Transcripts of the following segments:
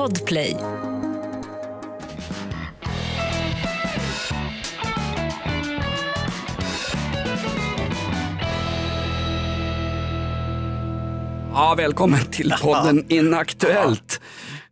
Podplay. Ja, välkommen till podden Inaktuellt.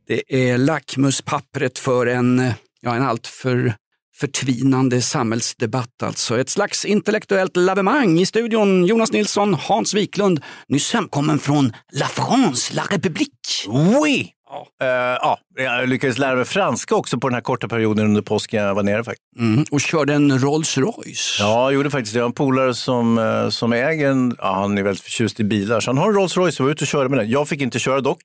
Det är lackmuspappret för en, ja, en alltför förtvinande samhällsdebatt. Alltså. Ett slags intellektuellt lavemang i studion. Jonas Nilsson, Hans Wiklund, nyss hemkommen från La France, La République. Oui! Ja. Uh, ja, jag lyckades lära mig franska också på den här korta perioden under påsken jag var nere. faktiskt. Mm, och körde en Rolls Royce. Ja, jag gjorde faktiskt det. Jag har en polare som, uh, som äger en, ja, han är väldigt förtjust i bilar, så han har en Rolls Royce och var ute och körde med den. Jag fick inte köra dock.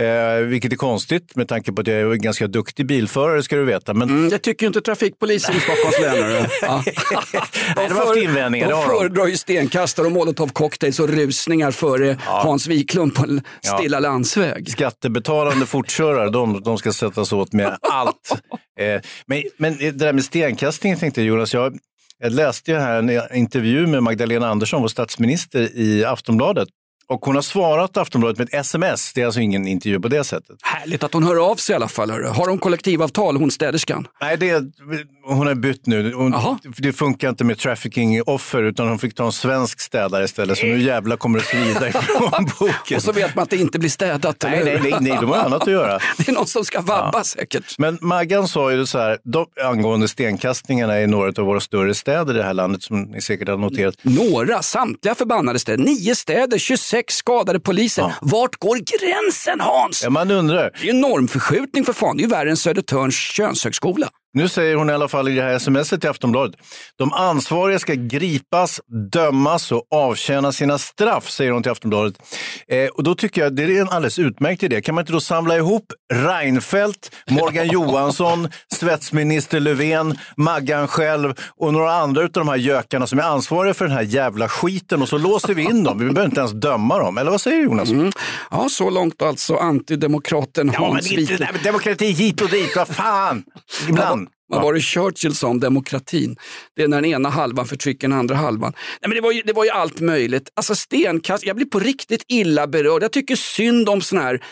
Eh, vilket är konstigt med tanke på att jag är en ganska duktig bilförare ska du veta. Men... Mm, det tycker ju inte trafikpolisen i Stockholms län. Ja. de, de, för, invändningar, de föredrar ju stenkastare och molotovcocktails och rusningar före ja. Hans Wiklund på en stilla ja. landsväg. Skattebetalande fortkörare, de, de ska sättas åt med allt. Eh, men, men det där med stenkastning tänkte jag Jonas, jag, jag läste här en intervju med Magdalena Andersson, vår statsminister, i Aftonbladet. Och hon har svarat Aftonbladet med ett sms. Det är alltså ingen intervju på det sättet. Härligt att hon hör av sig i alla fall. Har hon kollektivavtal, hon städerskan? Nej, det, hon har bytt nu. Hon, det funkar inte med trafficking-offer utan hon fick ta en svensk städare istället. Så nu jävla kommer det svida ifrån boken. Och så vet man att det inte blir städat. Nej, nej, nej, nej, de har annat att göra. det är någon som ska vabba ja. säkert. Men Maggan sa ju så här, de, angående stenkastningarna i några av våra större städer i det här landet som ni säkert har noterat. Några, samtliga förbannade städer. Nio städer, 26 sex skadade poliser. Ja. Vart går gränsen Hans? Ja, man undrar. Det är en normförskjutning för fan. Det är ju värre än Södertörns könshögskola. Nu säger hon i alla fall i det här smset till Aftonbladet. De ansvariga ska gripas, dömas och avtjäna sina straff, säger hon till Aftonbladet. Eh, och då tycker jag det är en alldeles utmärkt idé. Kan man inte då samla ihop Reinfeldt, Morgan Johansson, svetsminister Löfven, Maggan själv och några andra av de här gökarna som är ansvariga för den här jävla skiten och så låser vi in dem. Vi behöver inte ens döma dem. Eller vad säger Jonas? Mm. Ja, så långt alltså antidemokraten Hans ja, men inte, Demokrati hit och dit, vad fan! Ibland. Vad var det Churchill sa om demokratin? Det är när den ena halvan förtrycker den andra halvan. Nej, men det, var ju, det var ju allt möjligt. Alltså stenkast, jag blir på riktigt illa berörd. Jag tycker synd om sån här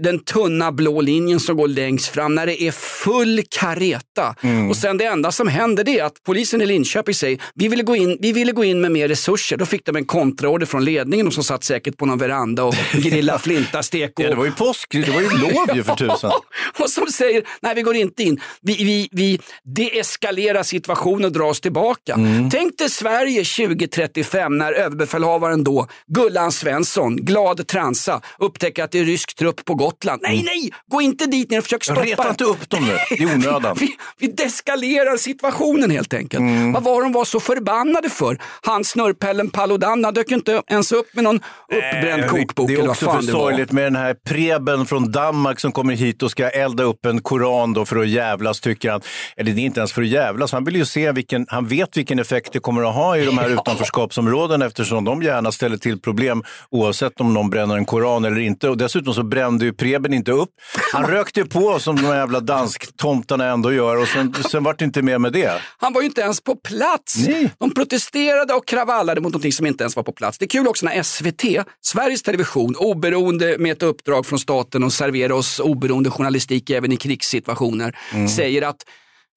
den tunna blå linjen som går längst fram när det är full kareta. Mm. Och sen det enda som händer det är att polisen i Linköping säger vi ville gå in, vi ville gå in med mer resurser. Då fick de en kontraorder från ledningen och som satt säkert på någon veranda och grilla flintastek. Och... ja, det var ju påsk, det var ju lov ju för tusan. och som säger nej vi går inte in. Vi, vi, vi deeskalerar situationen och drar oss tillbaka. Mm. Tänk dig Sverige 2035 när överbefälhavaren då, Gullan Svensson, glad transa, upptäcker att det är rysk trupp på Gotland. Nej, nej, gå inte dit ner och försök stoppa. Reta inte upp dem nu, i onödan. vi, vi deskalerar situationen helt enkelt. Mm. Vad var de var så förbannade för? Han snurrpellen Paludan, han dök inte ens upp med någon uppbränd äh, kokbok. Det är också för sorgligt med den här Preben från Danmark som kommer hit och ska elda upp en koran då för att jävlas, tycker han. Eller det är inte ens för att jävlas, han vill ju se vilken, han vet vilken effekt det kommer att ha i de här utanförskapsområdena eftersom de gärna ställer till problem oavsett om någon bränner en koran eller inte. Och dessutom så brände ju Preben inte upp. Han rökte på som de jävla dansktomtarna ändå gör och sen, sen var det inte mer med det. Han var ju inte ens på plats. Nej. De protesterade och kravallade mot någonting som inte ens var på plats. Det är kul också när SVT, Sveriges Television, oberoende med ett uppdrag från staten och servera oss oberoende journalistik även i krigssituationer, mm. säger att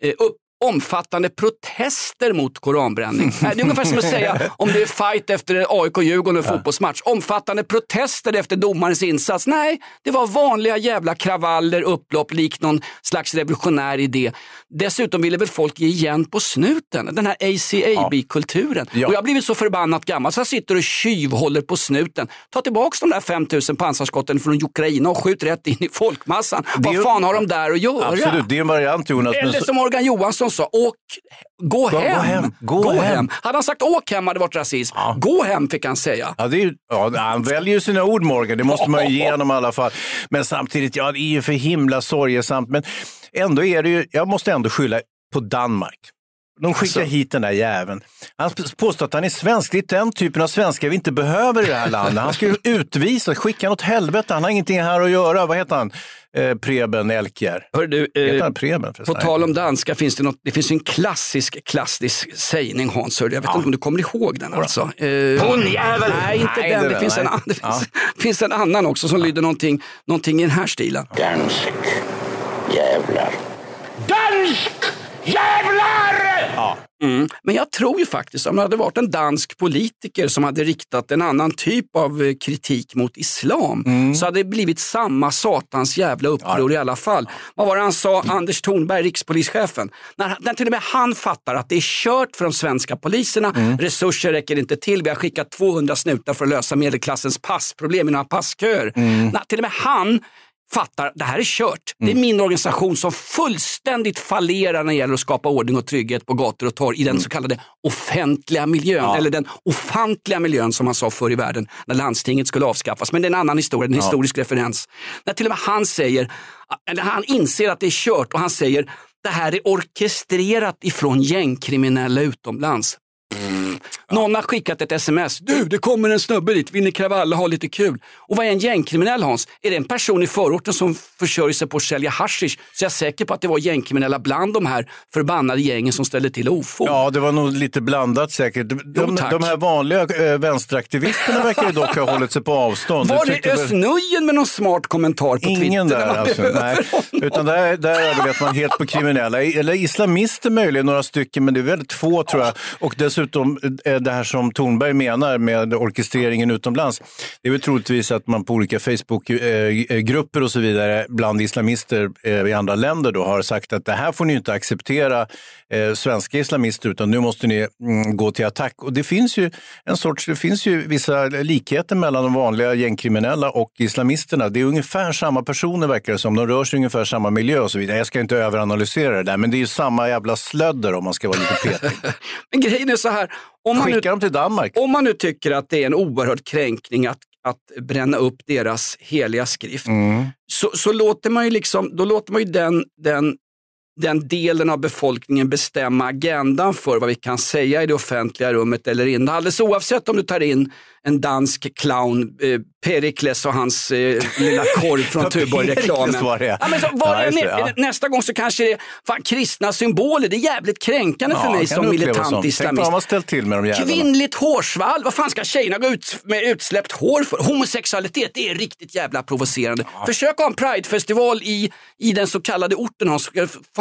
eh, upp, omfattande protester mot koranbränning. Det är ungefär som att säga om det är fight efter AIK-Djurgården och fotbollsmatch. Omfattande protester efter domarens insats. Nej, det var vanliga jävla kravaller, upplopp, likt någon slags revolutionär idé. Dessutom ville väl folk ge igen på snuten, den här ACAB-kulturen. Ja. Och jag har blivit så förbannat gammal så jag sitter och tjuvhåller på snuten. Ta tillbaka de där 5000 pansarskotten från Ukraina och skjut rätt in i folkmassan. Vad fan har de där att göra? Absolut, det är en variant Jonas. Eller som Morgan Johansson sa, åk, gå, gå hem. Gå hem. Gå, gå hem. hem. Hade han sagt åk hem hade det varit rasism. Ja. Gå hem fick han säga. Ja, är, ja, han väljer ju sina ord Morgan, det måste man ju ge honom i alla fall. Men samtidigt, ja det är ju för himla sorgesamt. Men ändå är det ju, jag måste ändå skylla på Danmark. De skickar alltså. hit den där jäveln. Han påstår att han är svensk. Det är den typen av svenskar vi inte behöver i det här landet. Han ska ju utvisas, skicka åt helvete. Han har ingenting här att göra. Vad heter han? Eh, Preben Elkjär. Hör du, eh, Preben, på tal om danska finns det, något, det finns en klassisk, klassisk sägning Hans. Jag vet ja. inte om du kommer ihåg den alltså. Eh, Honjävel! Nej, inte nej, den. Det, det finns, en, det ja. finns, finns, en annan också som ja. lyder någonting, någonting i den här stilen. Dansk jävlar. Dansk jävlar! Ja. Mm. Men jag tror ju faktiskt, om det hade varit en dansk politiker som hade riktat en annan typ av eh, kritik mot islam, mm. så hade det blivit samma satans jävla uppror ja. i alla fall. Vad var det han sa, Anders Thornberg, rikspolischefen? När, när till och med han fattar att det är kört för de svenska poliserna, mm. resurser räcker inte till, vi har skickat 200 snutar för att lösa medelklassens passproblem i några passköer. Mm. När till och med han fattar det här är kört. Det är mm. min organisation som fullständigt fallerar när det gäller att skapa ordning och trygghet på gator och torg i den mm. så kallade offentliga miljön. Ja. Eller den ofantliga miljön som man sa förr i världen när landstinget skulle avskaffas. Men det är en annan historia, en ja. historisk referens. När till och med han säger, eller han inser att det är kört och han säger det här är orkestrerat ifrån gängkriminella utomlands. Någon har skickat ett sms. Du, det kommer en snubbe dit, vill ni kravalla, ha lite kul? Och vad är en gängkriminell Hans? Är det en person i förorten som försörjer sig på att sälja hashish? Så jag är säker på att det var gängkriminella bland de här förbannade gängen som ställde till ofog. Ja, det var nog lite blandat säkert. De, jo, de här vanliga äh, vänsteraktivisterna verkar ju dock ha hållit sig på avstånd. Var det Özz Nujen med någon smart kommentar på Ingen Twitter? där alltså. Nej. Utan där, där överlät man helt på kriminella. Eller islamister möjligen, några stycken, men det är väldigt få tror jag. Och dessutom äh, det här som Tornberg menar med orkestreringen utomlands, det är väl troligtvis att man på olika Facebookgrupper eh, eh, och så vidare bland islamister eh, i andra länder då har sagt att det här får ni inte acceptera svenska islamister utan nu måste ni mm, gå till attack. Och det finns ju en sorts, det finns ju vissa likheter mellan de vanliga gängkriminella och islamisterna. Det är ungefär samma personer verkar det som. De rör sig i ungefär samma miljö och så vidare. Jag ska inte överanalysera det där, men det är ju samma jävla slödder om man ska vara lite petig. men grejen är så här, om man, Skicka nu, dem till Danmark. om man nu tycker att det är en oerhörd kränkning att, att bränna upp deras heliga skrift, mm. så, så låter man ju liksom, då låter man ju den, den, den delen av befolkningen bestämma agendan för vad vi kan säga i det offentliga rummet eller inte. Alldeles oavsett om du tar in en dansk clown, eh, Perikles och hans eh, lilla korv från Tuborg-reklamen. Ja, ja, ja. Nästa gång så kanske det är fan, kristna symboler. Det är jävligt kränkande för mig som militant islamist. Tänk ställt till med de Kvinnligt hårsvall, vad fan ska tjejerna gå ut med utsläppt hår för? Homosexualitet, det är riktigt jävla provocerande. Försök ha en pridefestival i, i den så kallade orten.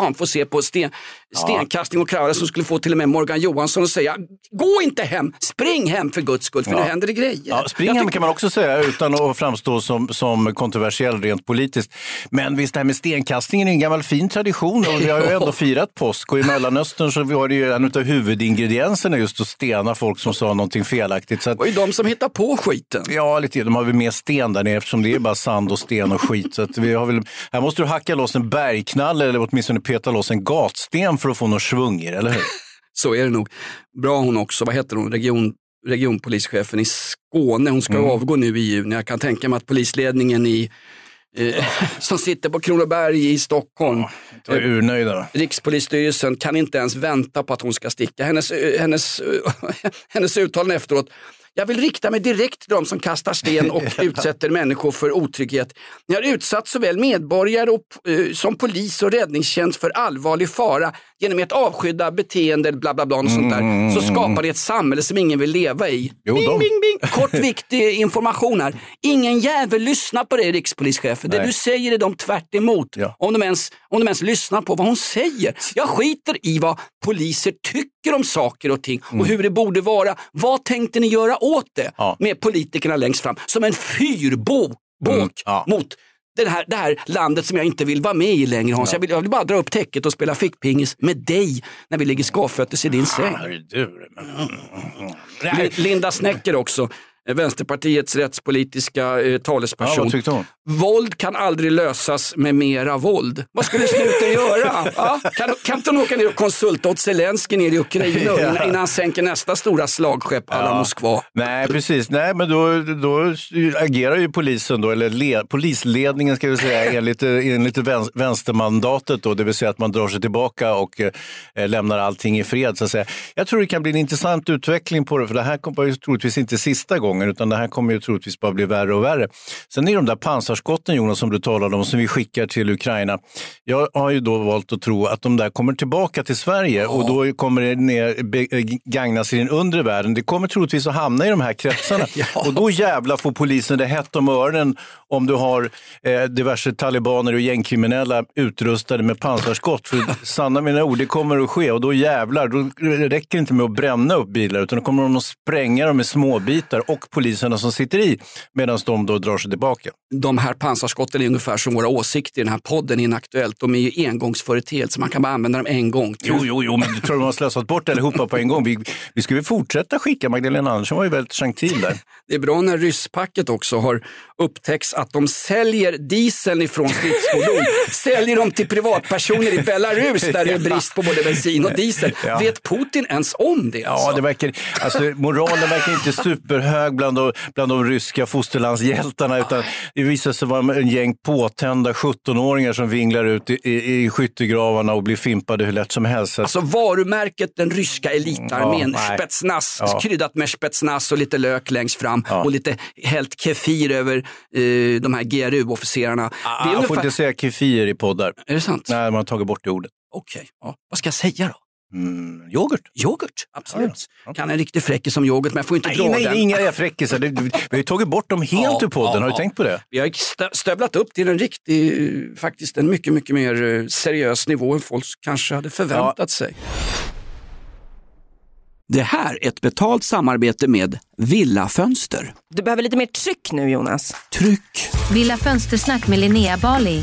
Han ska fan få se på sten, stenkastning och kravall som skulle få till och med Morgan Johansson att säga, gå inte hem, spring hem för guds skull, för nu händer det grejer. Ja, spring hem kan man också säga utan att framstå som, som kontroversiell rent politiskt. Men visst, det här med stenkastningen är en gammal fin tradition och vi har ju ändå firat påsk och i Mellanöstern så var det ju en av huvudingredienserna just att stena folk som sa någonting felaktigt. Så att, och ju de som hittar på skiten. Ja, lite, de har väl mer sten där nere eftersom det är bara sand och sten och skit. Så att vi har väl, här måste du hacka loss en bergknalle eller åtminstone peta loss en gatsten för att få något svung i eller hur? Så är det nog. Bra hon också, vad heter hon, region regionpolischefen i Skåne. Hon ska mm. avgå nu i juni. Jag kan tänka mig att polisledningen i eh, som sitter på Kronoberg i Stockholm. Ja, urnöjda. Rikspolisstyrelsen kan inte ens vänta på att hon ska sticka. Hennes, eh, hennes, eh, hennes uttalande efteråt jag vill rikta mig direkt till de som kastar sten och utsätter människor för otrygghet. Ni har utsatt såväl medborgare och, uh, som polis och räddningstjänst för allvarlig fara genom ert avskydda beteende, bla bla bla, och sånt där. Så mm. skapar ni ett samhälle som ingen vill leva i. Jo, bing, bing, bing. Kort viktig information här. Ingen jävel lyssnar på dig rikspolischefen. Det du säger är de tvärt emot. Ja. Om, de ens, om de ens lyssnar på vad hon säger. Jag skiter i vad poliser tycker om saker och ting och mm. hur det borde vara. Vad tänkte ni göra åt det ja. med politikerna längst fram? Som en fyrbåk mm. ja. mot det här, det här landet som jag inte vill vara med i längre Hans. Ja. Jag, vill, jag vill bara dra upp täcket och spela fickpingis med dig när vi ligger skavfötters i din säng. Linda Snäcker också. Eh, Vänsterpartiets rättspolitiska eh, Ja, talesperson. hon? Våld kan aldrig lösas med mera våld. Vad skulle snuten göra? Ja? Kan, kan inte hon åka ner och konsulta åt Zelenskyj ner i Ukraina Ja. innan, innan han sänker nästa stora slagskepp alla Ja. Moskva? Nej, precis. Nej, men då, då agerar ju polisen, då, eller le, polisledningen ska vi säga, enligt, enligt vän- vänstermandatet, då, det vill säga att man drar sig tillbaka och eh, lämnar allting i fred. Så att säga. Jag tror det kan bli en intressant utveckling på det, för det här kommer troligtvis inte sista gången, utan det här kommer ju troligtvis bara bli värre och värre. Sen är de där pansarskotten, Jonas, som du talade om, som vi skickar till Ukraina. Jag har ju då valt att tro att de där kommer tillbaka till Sverige och då kommer det ner, be, gagnas i den undre världen. Det kommer troligtvis att hamna i de här kretsarna. Och då jävlar får polisen det hett om öronen om du har eh, diverse talibaner och gängkriminella utrustade med pansarskott. För sanna mina ord, det kommer att ske och då jävlar, då räcker det inte med att bränna upp bilar utan då kommer de att spränga dem i småbitar och poliserna som sitter i medan de då drar sig tillbaka. De här pansarskotten är ungefär som våra åsikter i den här podden Inaktuellt. De är ju engångsföreteelser, man kan bara använda dem en gång. Jo, jo, jo, men du tror de har slösat bort allihopa på en gång. Vi, vi väl fortsätta skicka. Magdalena Andersson var ju väldigt gentil där. Det är bra när rysspacket också har upptäckts att de säljer dieseln ifrån stridsfordon. säljer dem till privatpersoner i Belarus där det är brist på både bensin och diesel. Ja. Vet Putin ens om det? Ja, Alltså? det verkar, alltså, moralen verkar inte superhög bland de, bland de ryska fosterlandshjältarna utan det visar sig vara en gäng påtända 17-åringar som vinglar ut i, i, i skyttegravarna och blir fimpade hur lätt som helst. Så- Alltså varumärket den ryska elitarmén, Ja, spetsnaz, Ja. kryddat med spetsnaz och lite lök längst fram Ja. och lite hällt kefir över eh, de här GRU-officerarna. Ah, får ungefär... inte säga kefir i poddar. är det sant? Nej, man har tagit bort det ordet. Okej, ja. vad ska jag säga då? Mm, yoghurt? Yoghurt, absolut. Ja, ja. Kan en riktig fräckis som yoghurt, men jag får inte Nej, dra nej, den. inga är fräckisar. Vi har ju tagit bort dem helt Ja, ur podden. ja, Har du ja. tänkt på det? Vi har stö- stövlat upp till en riktig, faktiskt en mycket, mycket mer eh, seriös nivå än folk kanske hade förväntat sig. Det här är ett betalt samarbete med Villa Fönster. Du behöver lite mer tryck nu Jonas. Tryck! Villa Fönstersnack med Linnea Bali.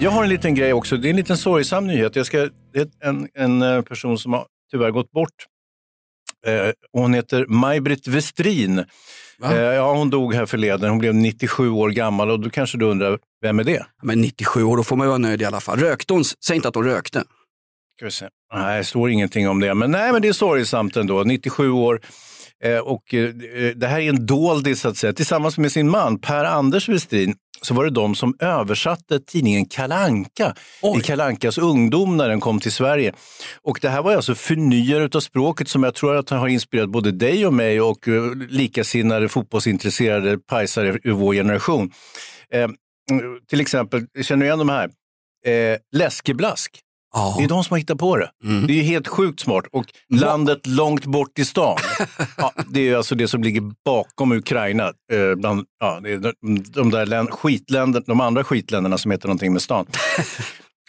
Jag har en liten grej också. Det är en liten sorgsam nyhet. Jag ska, det är en, en eh, person som har tyvärr gått bort. Eh, hon heter Maj-Britt Westrin. Eh, ja, hon dog här förleden. Hon blev 97 år gammal och då kanske du undrar, vem är det? Men 97 år, då får man ju vara nöjd i alla fall. Rökte hon? Säg inte att hon rökte. Ska vi se. Nej, det står ingenting om det. Men nej, men det är sorgsamt ändå. 97 år. Eh, och eh, det här är en doldis så att säga. Tillsammans med sin man Per-Anders Westin så var det de som översatte tidningen Kalanka i Kalankas ungdom när den kom till Sverige. Och det här var alltså förnyare av språket som jag tror att har inspirerat både dig och mig och eh, likasinnade fotbollsintresserade pajsare ur vår generation. Eh, till exempel, känner du igen de här? Eh, läskeblask. Det är de som har hittat på det. Det är helt sjukt smart. Och landet långt bort i stan, ja, det är alltså det som ligger bakom Ukraina. Eh, bland, ja, de, där län, skitländer, de andra skitländerna som heter någonting med stan.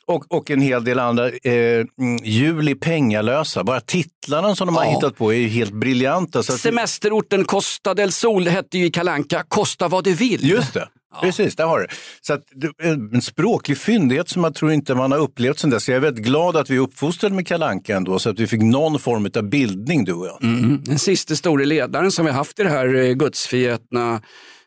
Och, och en hel del andra. Eh, mm, juli pengalösa. Bara titlarna som de har Ja. hittat på är ju helt briljanta. Så att, Semesterorten Costa del Sol hette ju i Kalanka Kosta vad du vill. Just det. Precis, där har du Så att, En språklig fyndighet som jag tror inte man har upplevt sen dess. Jag är väldigt glad att vi uppfostrade med Kalanka ändå, så att vi fick någon form av bildning du och jag. Mm. Den sista store ledaren som vi haft i det här eh, gudsförgätna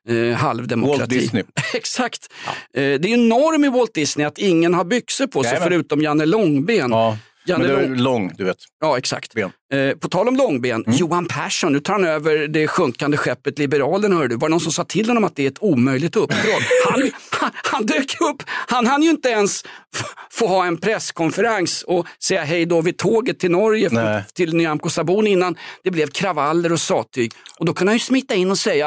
eh, halvdemokrati. Walt Disney. Exakt. Eh, det är ju norm i Walt Disney att ingen har byxor på sig Jajamän. förutom Janne Långben. Ja, Janne men det är Lång... lång, du vet. Ja, exakt. Ben. Eh, på tal om långben, Johan Persson, nu tar han över det sjunkande skeppet Liberalen. Hör du. Var det någon som sa till honom att det är ett omöjligt uppdrag? Han, han, han dök upp, han hann ju inte ens få ha en presskonferens och säga hej då vid tåget till Norge för, till Nyamko Sabuni innan det blev kravaller och sattyg. Och då kunde han ju smita in och säga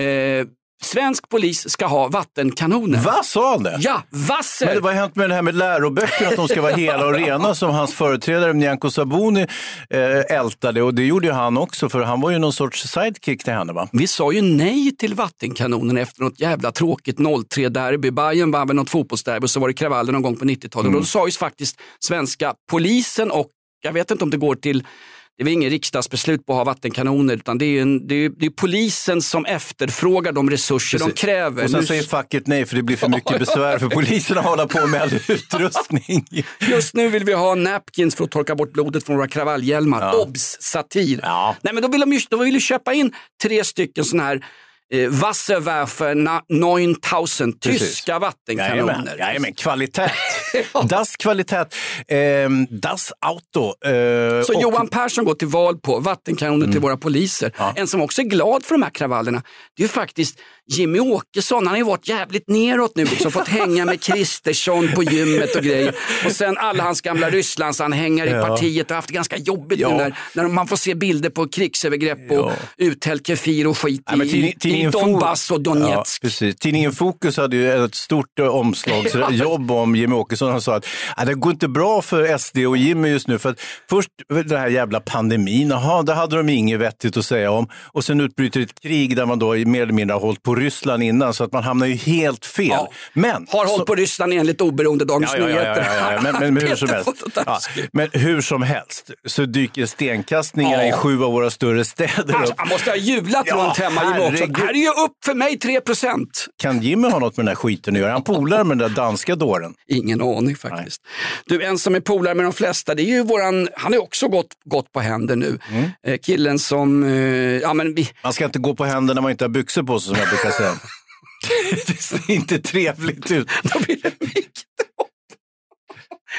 eh, Svensk polis ska ha vattenkanoner. Vad sa han det? Ja, Wasser! Men vad har hänt med det här med läroböcker, att de ska vara hela och rena som hans företrädare Nyamko Sabuni eh, ältade och det gjorde ju han också för han var ju någon sorts sidekick till henne va? Vi sa ju nej till vattenkanonen efter något jävla tråkigt 0-3-derby. Bayern vann väl något fotbollsderby och så var det kravaller någon gång på 90-talet. Mm. Och då sa ju faktiskt svenska polisen och jag vet inte om det går till det är väl ingen riksdagsbeslut på att ha vattenkanoner utan det är, ju en, det är, det är polisen som efterfrågar de resurser de Precis. kräver. Och sen Nu- säger facket nej för det blir för mycket besvär för polisen att hålla på med all utrustning. Just nu vill vi ha napkins för att torka bort blodet från våra kravallhjälmar. Obs! Satir. Ja. Nej, men då vill de ju, då vill de köpa in tre stycken sådana här eh, Wasserwerfer na- 9000 Precis. tyska Jajamän, vattenkanoner. jajamän, kvalitet. Das Kvalitet. Ehm, das Auto. Eh, Så och- Johan Persson går till val på vattenkanoner till våra poliser. En som också är glad för de här kravallerna, det är ju faktiskt Jimmy Åkesson. Han har ju varit jävligt neråt nu, liksom, fått hänga med Kristersson på gymmet och grejer. Och sen alla hans gamla Rysslandsanhängare i partiet har haft det ganska jobbigt Ja. nu när, när man får se bilder på krigsövergrepp och Ja. uthällt kefir och skit Ja, i, i Donbass och Ja, Donetsk. precis. Tidningen Fokus hade ju ett stort eh, omslagsjobb om Jimmy Åkesson. Han sa att "Ja, det går inte bra för SD och Jimmy just nu. För att först den här jävla pandemin, jaha, det hade de inget vettigt att säga om. Och sen utbryter ett krig där man då mer eller mindre har hållit på Ryssland innan, så att man hamnar ju helt fel. Ja. Men, Har så- hållit på Ryssland enligt oberoende Dagens Ja, Nyheter. Men, men, men, hur som helst, ja, Fototaski. men hur som helst så dyker stenkastningarna Ja. i sju av våra större städer Alltså, upp. han måste ha jublat Ja, runt hemma Jimmy också. Här är ju upp för mig 3 procent. Kan Jimmy ha något med den här skiten att göra? Han polare med den där danska dåren. Ingen aning faktiskt. Du, en som är polare med de flesta, det är ju våran, han har också gått, gått på händer nu. Mm. Eh, killen som, eh, ja men vi, Man ska inte gå på händer när man inte har byxor på sig som jag brukar säga. det ser inte trevligt ut. då blir det.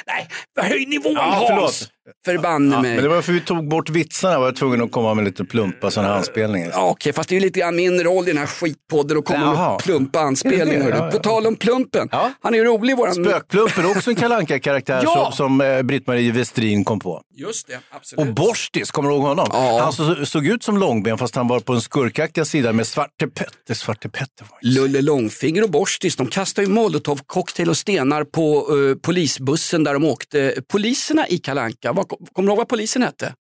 Nej, höj nivån Ja. Hans! Förbanne Ja, mig. men det var för vi tog bort vitsarna var jag tvungen att komma med lite plumpa sådana här anspelningar. Ja, Okej, fast det är ju lite grann min roll i den här skitpodden att komma Jaha. med plumpa anspelningar. Ja, ja. På tal om plumpen, han är ju rolig våran... Spökplumpen, också en kalanka karaktär som, som eh, Britt-Marie Westrin kom på. Just det, absolut. Och Borstis, kommer du ihåg honom? Han så, såg ut som Långben fast han var på en skurkaktiga sida med Svarte Petter. Svarte Petter Lulle Långfinger och Borstis, de kastade ju molotovcocktail och stenar på eh, polisbussen där de åkte. Poliserna i Kalanka. Vad, kommer du ihåg vad polisen hette?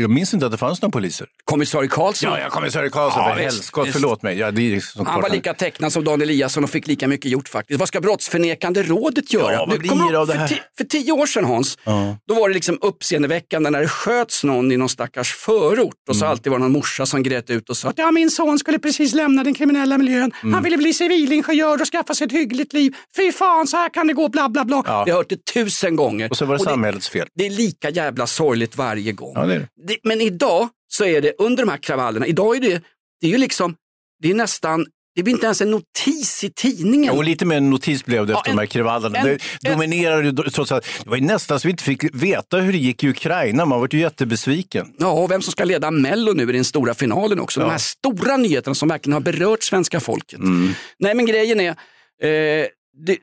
Jag minns inte att det fanns några poliser. Kommissarie Karlsson. Ja, jag kommissarie Karlsson, Ja, för visst, helskott, visst. förlåt mig. Ja, det är som Han var lika tecknad som Dan Eliasson och fick lika mycket gjort faktiskt. Vad ska Brottsförnekande rådet göra? Ja, vad blir det av det för, här? ti- för tio år sedan Hans, då var det liksom uppseendeväckande när det sköts någon i någon stackars förort och så Mm. alltid var det någon morsa som grät ut och sa att ja, min son skulle precis lämna den kriminella miljön. Mm. Han ville bli civilingenjör och skaffa sig ett hyggligt liv. Fy fan, så här kan det gå, bla bla bla. Ja. Vi har hört det tusen gånger. Och så var det Och samhällets fel. det är lika jävla sorgligt varje gång. Ja, det är det. Det, men idag så är det under de här kravallerna, idag är det, det är ju liksom, det är nästan, det blir inte ens en notis i tidningen. Och lite mer en notis blev det Ja, efter en- de här kravallerna. en- det dominerade ju trots allt. Det var ju nästan så vi inte fick veta hur det gick i Ukraina. Man var ju jättebesviken. Ja, och vem som ska leda Mello nu i den stora finalen också. De här stora nyheterna som verkligen har berört svenska folket. Mm. Nej, men grejen är, eh, det,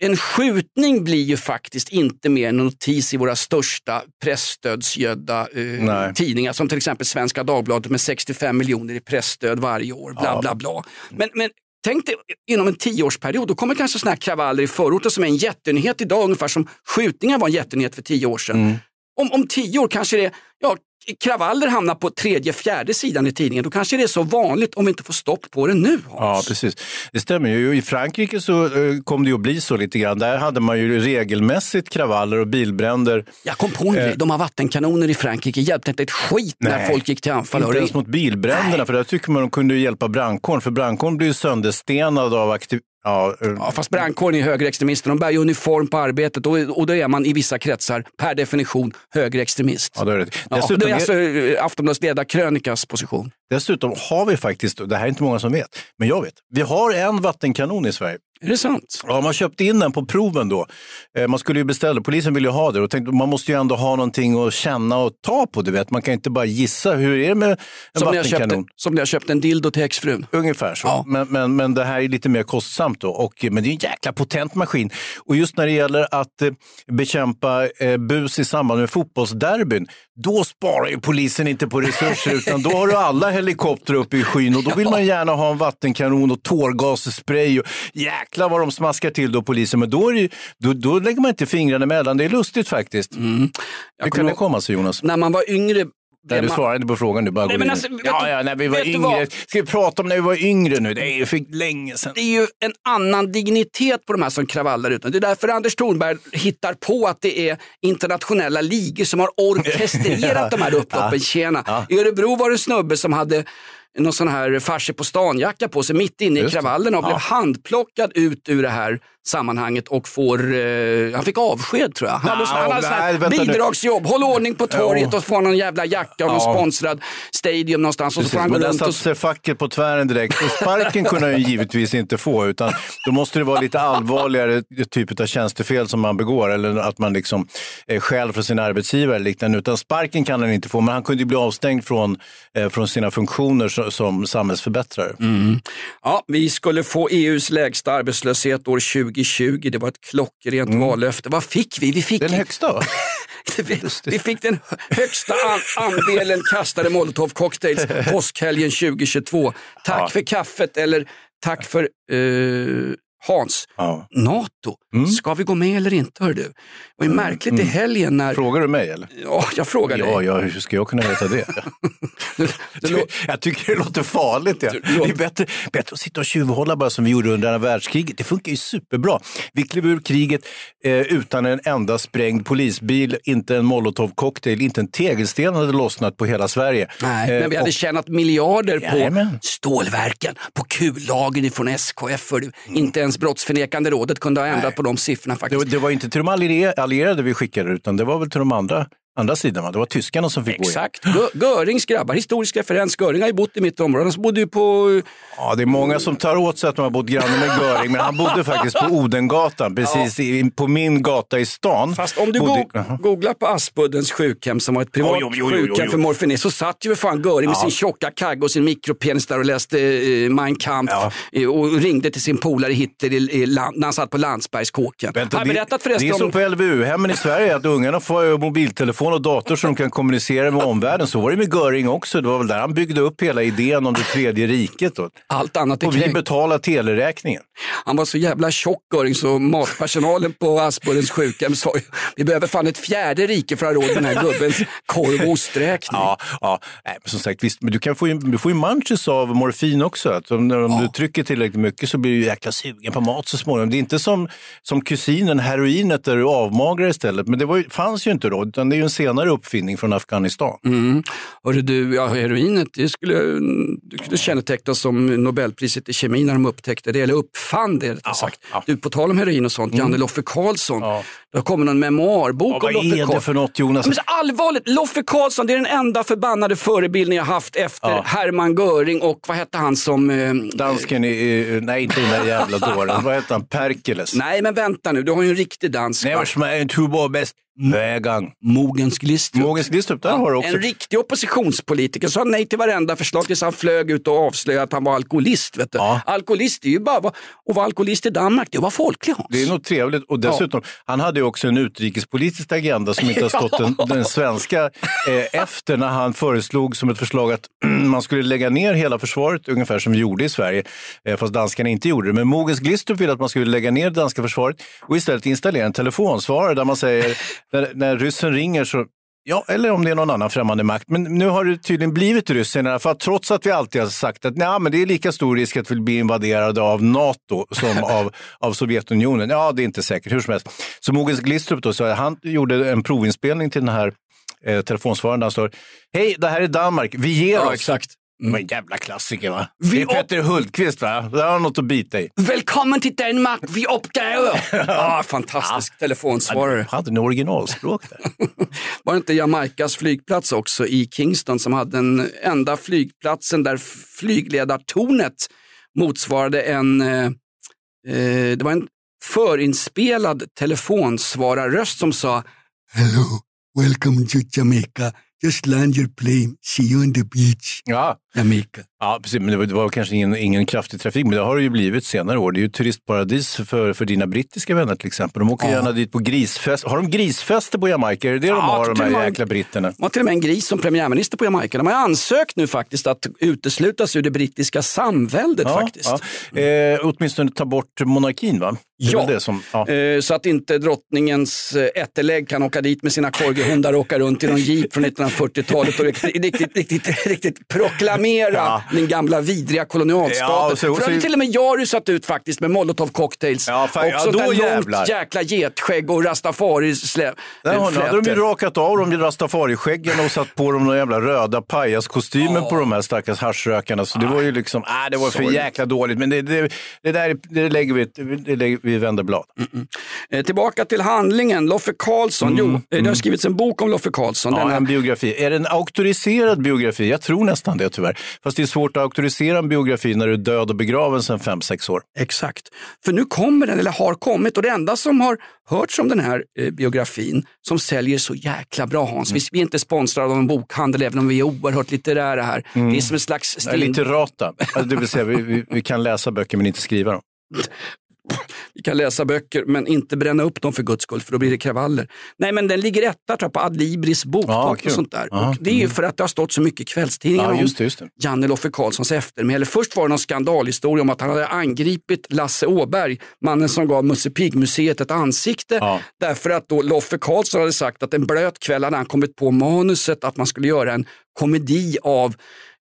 en skjutning blir ju faktiskt inte mer en notis i våra största pressstödsgödda eh, tidningar som till exempel Svenska Dagbladet med 65 miljoner i pressstöd varje år. Bla, Ja. bla, bla. Men, men tänk dig inom en tioårsperiod, då kommer kanske sådana här kravaller i förorten som är en jättenyhet idag, ungefär som skjutningar var en jättenyhet för tio år sedan. Mm. Om, om tio år kanske det, ja, kravaller hamnar på tredje, fjärde sidan i tidningen. Då kanske det är så vanligt om vi inte får stopp på det nu. Ja, Hans. precis. Det stämmer ju. I Frankrike så eh, kom det ju att bli så lite grann. Där hade man ju regelmässigt kravaller och bilbränder. Jag kom på en grej, de har vattenkanoner i Frankrike, hjälpte inte ett skit när Nej, folk gick till anfall. Inte ens mot bilbränderna, för där tycker man de kunde hjälpa brandkåren. För brandkåren blir ju sönderstenad av aktiv... Ja, eh, Ja, fast brandkåren är högerextremister, de bär ju uniform på arbetet och, och då är man i vissa kretsar per definition högerextremist. ja, det är det. Ja, Dessutom, det är alltså eh, Aftonbladets ledarkrönikas position. dessutom har vi faktiskt, det här är inte många som vet, men jag vet, vi har en vattenkanon i Sverige. Är det sant? Ja, man köpte in den på proven då. Eh, Man skulle ju beställa, polisen ville ju ha det och tänkte man måste ju ändå ha någonting att känna och ta på. Du vet. Man kan inte bara gissa. Hur är det med en Som när, vattenkanon? köpte, som när jag köpte en dildo till exfrun. Ungefär så. Ja. Men, men, men det här är lite mer kostsamt då. Och, men det är en jäkla potent maskin. Och just när det gäller att eh, bekämpa eh, bus i samband med fotbollsderbyn, då sparar ju polisen inte på resurser utan då har du alla helikoptrar uppe i skyn och då vill man gärna ha en vattenkanon och tårgasspray och jäklar vad de smaskar till då polisen. Men då, ju- då, då lägger man inte fingrarna emellan. Det är lustigt faktiskt. Hur Jag kan det komma sig Jonas? När man var yngre Nej, du svarar inte på frågan, du bara Nej, går men in. alltså, ja, ja, när vi var yngre. Ska vi prata om när vi var yngre nu? Det är ju för länge sedan. det är ju en annan dignitet på de här som kravallar utan. Det är därför Anders Thornberg hittar på att det är internationella ligor som har orkestrerat de här upploppen. Tjena. I Örebro var det en snubbe som hade någon sån här farse på stan-jacka på sig mitt inne i Just kravallerna och blev handplockad ut ur det här sammanhanget och får, eh, han fick avsked tror jag. Han Nej, han hade nej, här nu. bidragsjobb, håll ordning på torget Ja. och få någon jävla jacka av någon Ja. sponsrad stadium någonstans och så Precis, får han gå men där runt och satte sig facket på tvären direkt. Och sparken kunde han ju givetvis inte få, utan då måste det vara lite allvarligare typ av tjänstefel som man begår, eller att man liksom stjäl från sin arbetsgivare eller liknande. Utan sparken kan han inte få, men han kunde ju bli avstängd från, eh, från sina funktioner som, som samhällsförbättrare. Ja, vi skulle få EUs lägsta arbetslöshet år 2020. Det var ett klockrent vallöfte. Vad fick vi? Vi fick, Den högsta va? vi, vi fick den högsta an, andelen kastade molotovcocktails påskhelgen 2022. Tack Ja. för kaffet eller tack för eh, Hans. Ja. NATO, ska vi gå med eller inte hör du? Det var ju märkligt i helgen när... Frågar du mig eller? Ja, jag frågade Ja, dig. ja, hur ska jag kunna veta det? Det lå- Jag tycker det låter farligt. Ja. Du- Det är bättre, bättre att sitta och tjuvhålla bara som vi gjorde under andra världskriget. Det funkar ju superbra. Vi klev ur kriget eh, utan en enda sprängd polisbil, inte en molotovcocktail, inte en tegelsten hade lossnat på hela Sverige. Nej, Eh, men vi hade och- tjänat miljarder på Jajamän. stålverken, på kullagen från SKF. För inte ens Brottsförnekande rådet kunde ha ändrat på de siffrorna det, faktiskt. var- det var inte till de allier- allierade vi skickade utan det var väl till de andra, andra sidan. Va? Det var tyskarna som fick gå in. Exakt. Gö- Görings grabbar, historisk referens. Göring har ju bott i mitt område. Han bodde ju på... Ja, det är många som tar åt sig att de har bott granne med Göring, men han bodde faktiskt på Odengatan, precis i, på min gata i stan. Fast om du bodde, go- googlar på Aspuddens sjukhem som var ett privat oj, oj, oj. sjukhem för morfinis så satt ju fan Göring med sin tjocka kagge och sin mikropenis där och läste eh, Mein Kampf Ja. och ringde till sin polare Hitler i, i land, när han satt på Landsbergskåken. Vänta, det, berättat det är förresten som om... på LVU-hemmen i Sverige, att ungarna får ju mobiltelefon och dator så de kan kommunicera med omvärlden. Så var det med Göring också. Det var väl där han byggde upp hela idén om det tredje riket. Då. Allt annat Och vi betalar teleräkningen. Han var så jävla tjock Göring så matpersonalen på Aspuddens sjukhem sa vi behöver fan ett fjärde rike för att ha råd med den här gubbens korv och osträkning. Ja, ja. Nej, som sagt, visst, men du, kan få du får ju munches av morfin också. Att om om du trycker tillräckligt mycket så blir du jäkla sugen på mat så småningom. Det är inte som, som kusinen, heroinet, där du avmagrar istället. Men det var, fanns ju inte då, utan det är ju en senare uppfinning från Afghanistan. Mm. Hörru du, ja, heroinet det skulle, det skulle kännetecknas som Nobelpriset i kemi när de upptäckte det, eller uppfann det rättare sagt. ja. Du, på tal om heroin och sånt, Janne Loffe Karlsson, Ja. Det har kommit någon memoarbok Ja, om vad Loffe är det för något Jonas? Men allvarligt, Loffe Karlsson det är den enda förbannade förebilden jag haft efter Ja. Hermann Göring och vad hette han som... Eh, Dansken i, nej inte den där jävla dåren, vad heter han, Perkeles? nej men vänta nu, du har ju en riktig dansk. Nej, va? vad som är en tubo bäst vägang. Mogens Glistrup. Mogens Glistrup, där har du också. En riktig oppositionspolitiker sa nej till varenda förslag tills han flög ut och avslöjade att han var alkoholist. Vet du. Ja. Alkoholist är ju bara, att vara alkoholist i Danmark, det var folklig Hans. Det är nog trevligt och dessutom, han hade ju också en utrikespolitisk agenda som inte har stått den, den svenska eh, efter när han föreslog som ett förslag att man skulle lägga ner hela försvaret ungefär som vi gjorde i Sverige, eh, fast danskarna inte gjorde det. Men Mogens Glistrup ville att man skulle lägga ner det danska försvaret och istället installera en telefonsvarare där man säger, när, när ryssen ringer så Ja, eller om det är någon annan främmande makt. Men nu har det tydligen blivit ryssen i alla fall, trots att vi alltid har sagt att nej, men det är lika stor risk att vi blir invaderade av NATO som av, av Sovjetunionen. Ja, det är inte säkert, hur som helst. Så Mogens Glistrup då, så han gjorde en provinspelning till den här eh, telefonsvararen där han står, hej, det här är Danmark, vi ger Ja, oss. exakt. Men en jävla klassiker va? Vi det är Peter Hultqvist va? Där har något att bita i. Välkommen till Danmark, vi uppgräver! ah, fantastisk telefonsvarare. Han hade en originalspråk där. Var det inte Jamaicas flygplats också i Kingston som hade den enda flygplatsen där flygledartornet motsvarade en, eh, eh, det var en förinspelad telefonsvararröst som sa Hello, welcome to Jamaica. Just land your plane, see you on the beach, Ja, Jamaica. Ja, precis. Men det var, det var kanske ingen, ingen kraftig trafik, men det har det ju blivit senare år. Det är ju turistparadis för, för dina brittiska vänner till exempel. De åker gärna dit på grisfest. Har de grisfester på Jamaica? Är det det de Ja, har, de till och här med- jäkla britterna? De har till och med en gris som premiärminister på Jamaica. De har ansökt nu faktiskt att uteslutas ur det brittiska samväldet faktiskt. Ja. Eh, åtminstone ta bort monarkin, va? Ja. det som, ja. Eh, Så att inte drottningens eh, ättelägg kan åka dit med sina korgihundar och åka runt i någon jeep från 1940-talet och riktigt, riktigt, riktigt, riktigt proklamera Ja. den gamla vidriga kolonialstaten. Ja, så- För då hade till och med jag rusat ut faktiskt med molotov cocktails Ja, fan, och ja, sånt då där jävlar. långt jäkla getskägg och rastafari slä, Där har, flätor. hade de ju rakat av dem rastafariskäggen och satt på dem de jävla röda pajaskostymen på de här stackars haschrökarna. Så det var ju liksom, äh, det var för jäkla dåligt. Men det, det, det där det lägger vi, det lägger, vi vänder blad. Eh, Tillbaka till handlingen, Loffe Karlsson. Jo, eh, det har skrivits en bok om Loffe Karlsson. Mm, Ja, här- en biografi. Är det en auktoriserad biografi? Jag tror nästan det tyvärr. Fast det är svårt att auktorisera en biografi när du är död och begraven sedan fem sex år. Exakt. För nu kommer den, eller har kommit, och det enda som har hörts om den här eh, biografin som säljer så jäkla bra Hans. Vi, vi är inte sponsrade av en bokhandel även om vi är oerhört litterära här. Det är som en slags Det är lite rata. Alltså, det vill säga, vi, vi, vi kan läsa böcker men inte skriva dem. Vi kan läsa böcker men inte bränna upp dem för guds skull för då blir det kravaller. Nej men den ligger etta tror jag, på Adlibris boktopp Ja, och sånt där. Ja, Och det är ju för att det har stått så mycket i kvällstidningarna Ja, om just just det. Janne Loffe Karlssons eftermäle. Först var det någon skandalhistoria om att han hade angripit Lasse Åberg, mannen som gav Musse Pigg-museet ett ansikte. Ja. Därför att då Loffe Karlsson hade sagt att en blöt kväll hade han kommit på manuset att man skulle göra en komedi av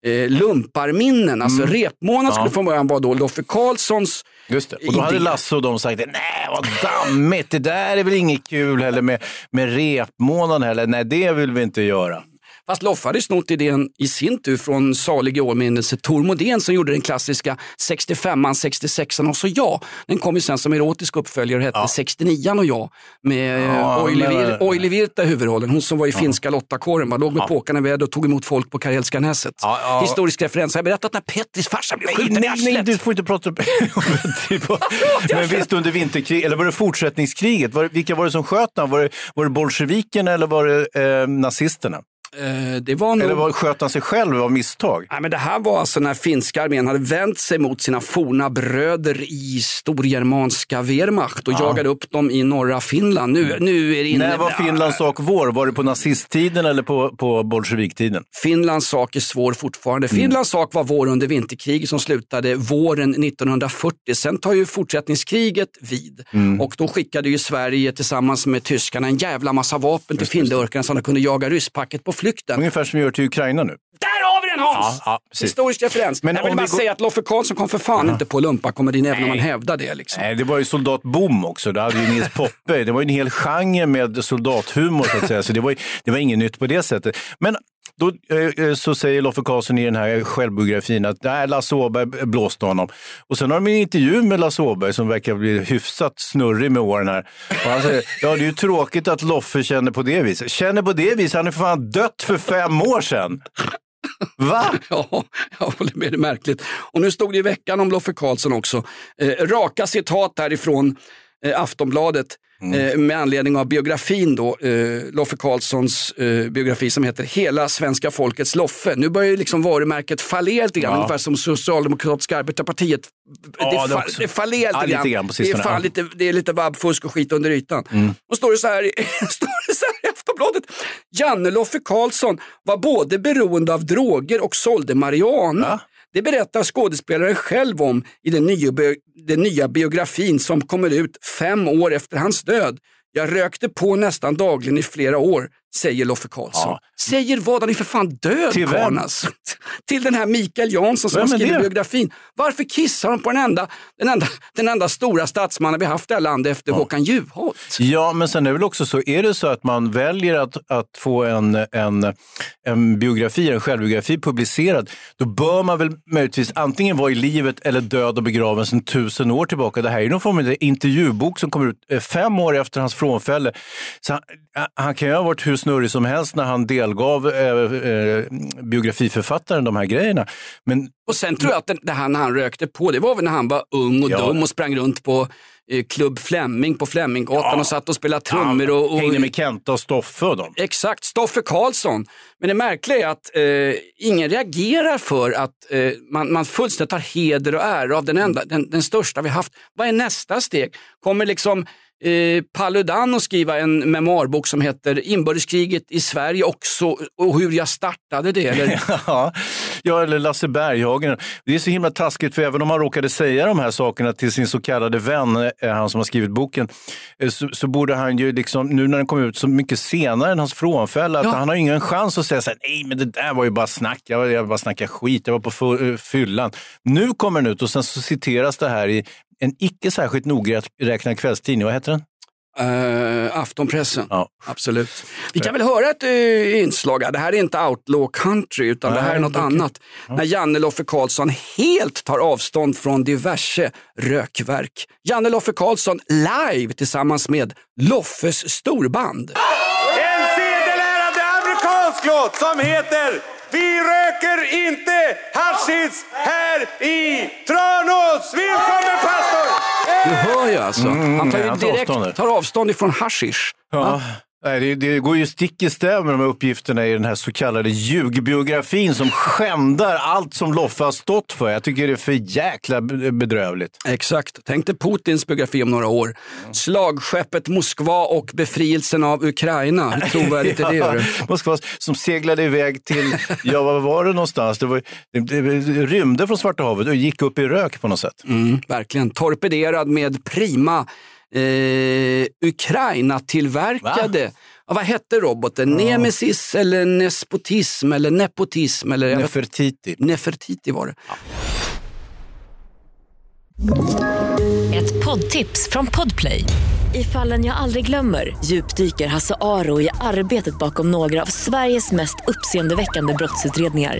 eh, lumparminnen. Alltså repmånad skulle Mm. Ja. från början vara då Loffe Karlssons Just det. Och då hade. Lasse och de sagt, nej vad dammigt, det där är väl inget kul heller med, med repmånaden heller. Nej, det vill vi inte göra. Fast Loffe hade snott idén i sin tur från salig i åminnelse Tor Modén som gjorde den klassiska 65an, 66an och så jag. Den kom ju sen som erotisk uppföljare och hette 69an och jag med Ja, ja, Oili, Virta i huvudrollen. Hon som var i finska Lottakåren, låg med påkarna i väder och tog emot folk på Karelska näset. Ja, ja. Historisk referens. Har jag berättat när Petris farsa blev Nej, skjuten nej, nej, arslet? du får inte prata om typ, Men visst under vinterkriget, eller var det fortsättningskriget? Var det, vilka var det som sköt? Var det, var det bolsjevikerna eller var det eh, nazisterna? Eh, det var nog... Eller var, sköt han sig själv av misstag? Nej, men det här var alltså när finska armén hade vänt sig mot sina forna bröder i storgermanska Wehrmacht och jagade upp dem i norra Finland. Nu, nu är det inne... När var Finlands sak vår? Var det på nazisttiden eller på, på bolsjeviktiden? Finlands sak är svår fortfarande. Mm. Finlands sak var vår under vinterkriget som slutade våren 1940. Sen tar ju fortsättningskriget vid Mm. och då skickade ju Sverige tillsammans med tyskarna en jävla massa vapen till finlurkarna så de kunde jaga rysspacket på flykten. Ungefär som vi gör till Ukraina nu. Där igen Hans! Ja, ja. Historisk referens. Men jag vill bara vi går- säga att Loffe Karlsson kom för fan inte på lumparkomedin även om man hävdar det. Liksom. Nej, det var ju Soldat Boom också. Det hade ju Nils Poppe. Det var ju en hel genre med soldathumor så att säga. Så det var, ju- det var inget nytt på det sättet. Men då eh, eh, så säger Loffe Karlsson i den här självbiografin att nej, Lasse Åberg blåste honom. Och sen har de en intervju med Lasse Åberg som verkar bli hyfsat snurrig med åren här. Och han säger, ja det är ju tråkigt att Loffe känner på det viset. Känner på det viset? Han är för fan dött för fem år sedan. Va? Ja, jag håller med, det är märkligt. Och nu stod det i veckan om Loffe Karlsson också. Eh, raka citat därifrån eh, Aftonbladet eh, med anledning av biografin då, eh, Loffe Karlssons eh, biografi som heter Hela svenska folkets Loffe. Nu börjar ju liksom varumärket fallera lite grann, Ja. ungefär som Socialdemokratiska arbetarpartiet. Ja, det, fa- det fallerar Ja, lite, lite grann det, är fan lite, det är lite vabbfusk och skit under ytan. Och står det så här, står det så här Aftonbladet. Janne Loffe Karlsson var både beroende av droger och sålde marijuana. Det berättar skådespelaren själv om i den nya, den nya biografin som kommer ut fem år efter hans död. Jag rökte på nästan dagligen i flera år, säger Loffe Karlsson. Ja. Säger vad? Han är för fan död Till vem? alltså. Till den här Mikael Jansson som Vem har skrivit biografin. Varför kissar de på den enda, den enda, den enda stora statsmannen vi haft i det här landet efter Håkan Juholt? Ja, men sen är det väl också så, är det så att man väljer att, att få en, en, en biografi, en självbiografi publicerad, då bör man väl möjligtvis antingen vara i livet eller död och begraven sedan tusen år tillbaka. Det här är någon form av intervjubok som kommer ut eh, fem år efter hans frånfälle. Så han, han kan ju ha varit hur snurrig som helst när han delgav eh, eh, biografiförfattaren de här grejerna. Men Och sen tror jag att det, det här när han rökte på, det var väl när han var ung och Ja. dum och sprang runt på eh, Klubb Flemming på Fleminggatan och satt och spelade trummor. Och, och, hängde med Kenta och Stoffe och dem. Exakt, Stoffe Karlsson. Men det märkliga är att eh, ingen reagerar för att eh, man, man fullständigt tar heder och ära av den, enda, den, den största vi haft. Vad är nästa steg? Kommer liksom eh, Paludan att skriva en memoarbok som heter Inbördeskriget i Sverige också och hur jag startade det? Eller? Ja, ja, eller Lasse Berghagen. Det är så himla taskigt, för även om han råkade säga de här sakerna till sin så kallade vän, eh, han som har skrivit boken, eh, så, så borde han ju, liksom, nu när den kom ut så mycket senare än hans frånfälle, att Ja. han har ingen chans att säga så här, nej men det där var ju bara snack, jag, jag bara snackade skit, jag var på fyllan. Nu kommer den ut och sen så citeras det här i en icke särskilt nogräknad kvällstidning, vad heter den? Uh, Aftonpressen, Ja. absolut. Vi kan väl höra ett uh, inslag, här. det här är inte outlaw country utan det här är Nej, något okej. annat. När Janne Loffe Karlsson helt tar avstånd från diverse rökverk. Janne Loffe Karlsson live tillsammans med Loffes storband. En sedelärande amerikansk låt som heter Vi röker inte hashish här i Tranås! Välkommen pastor! Du hör ju alltså, han tar ju Mm, direkt tar avstånd ifrån hashish. Ja. Nej, det, det går ju stick i stäv med de här uppgifterna i den här så kallade ljugbiografin som skändar allt som Loffe har stått för. Jag tycker det är för jäkla be- bedrövligt. Exakt. Tänk dig Putins biografi om några år. Slagskeppet Moskva och befrielsen av Ukraina. Hur trovärdigt är det? du? Moskva som seglade iväg till, ja vad var det någonstans? Det, var, det, det rymde från Svarta havet och gick upp i rök på något sätt. Mm, verkligen. Torpederad med prima eh, Ukraina-tillverkade. Ja, vad hette roboten? Nemesis eller Nespotism eller Nepotism? Eller, Nefertiti. Nefertiti var det. Ett poddtips från Podplay. I fallen jag aldrig glömmer djupdyker Hasse Aro i arbetet bakom några av Sveriges mest uppseendeväckande brottsutredningar.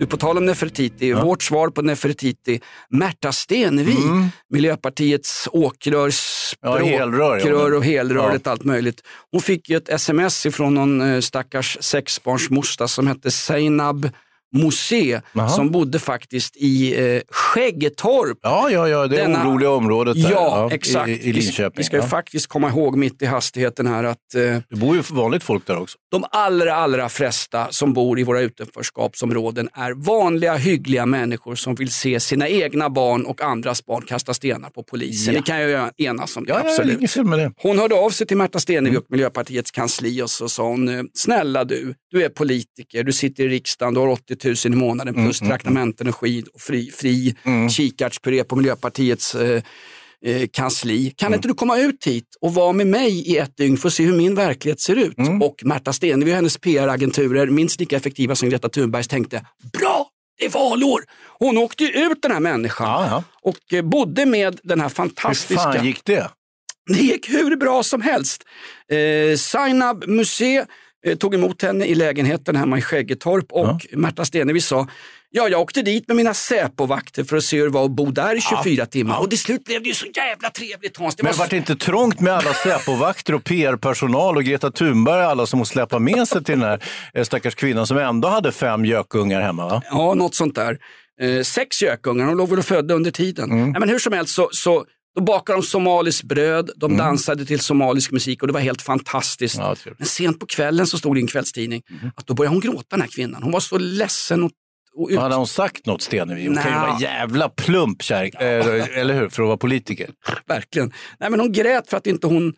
Du, på tal om Nefertiti, vårt svar på Nefertiti, Märta Stenevi, Miljöpartiets åkrör, Ja, helrör, ja. språkrör och helröret, Ja. allt möjligt. Hon fick ju ett sms ifrån någon eh, stackars sexbarnsmorsa som hette Seinab Mosé Jaha. som bodde faktiskt i eh, Skäggetorp. Ja, ja, ja, det Denna- oroliga området där, Ja, exakt. i, i Linköping. Vi ska ju ja. faktiskt komma ihåg mitt i hastigheten här att eh, Det bor ju vanligt folk där också. de allra, allra flesta som bor i våra utanförskapsområden är vanliga, hyggliga människor som vill se sina egna barn och andras barn kasta stenar på polisen. Ja. Det kan jag ju enas om. Det, Ja, ja, absolut. med det. Hon hörde av sig till Märta Stenevi och Miljöpartiets kansli och så sa hon, eh, snälla du, du är politiker, du sitter i riksdagen, du har 80 000 i månaden plus traktamenten och skid och fri, fri kikärtspuré på Miljöpartiets eh, eh, kansli. Kan inte du komma ut hit och vara med mig i ett dygn för att se hur min verklighet ser ut? Och Märta Stenevi och hennes PR-agenturer, minst lika effektiva som Greta Thunbergs, tänkte bra, det är valår. Hon åkte ju ut den här människan och eh, bodde med den här Hur fantastiska... fan gick det? Det gick hur bra som helst. Eh, Zainab Musé eh, tog emot henne i lägenheten hemma i Skäggetorp och Märta Stenevi sa Ja, jag åkte dit med mina Säpo-vakter för att se hur det var att bo där i 24 timmar. Och till slut blev det ju så jävla trevligt Hans. Det Men var vart det inte trångt med alla Säpo-vakter och PR-personal och Greta Thunberg och alla som hon släppa med sig till den här eh, stackars kvinnan som ändå hade fem gökungar hemma? Va? Ja, något sånt där. Eh, sex gökungar, de låg väl och födde under tiden. Mm. Nej, men hur som helst så, så då bakade de somaliskt bröd, de Mm. dansade till somalisk musik och det var helt fantastiskt. men sent på kvällen så stod det i en kvällstidning Mm. att då började hon gråta den här kvinnan. Hon var så ledsen och, och ut... Hade hon sagt något Stenevi? Hon kan ju vara jävla plump, kärring. Eh, eller hur? För att vara politiker. Verkligen. Nej, men hon grät för att inte hon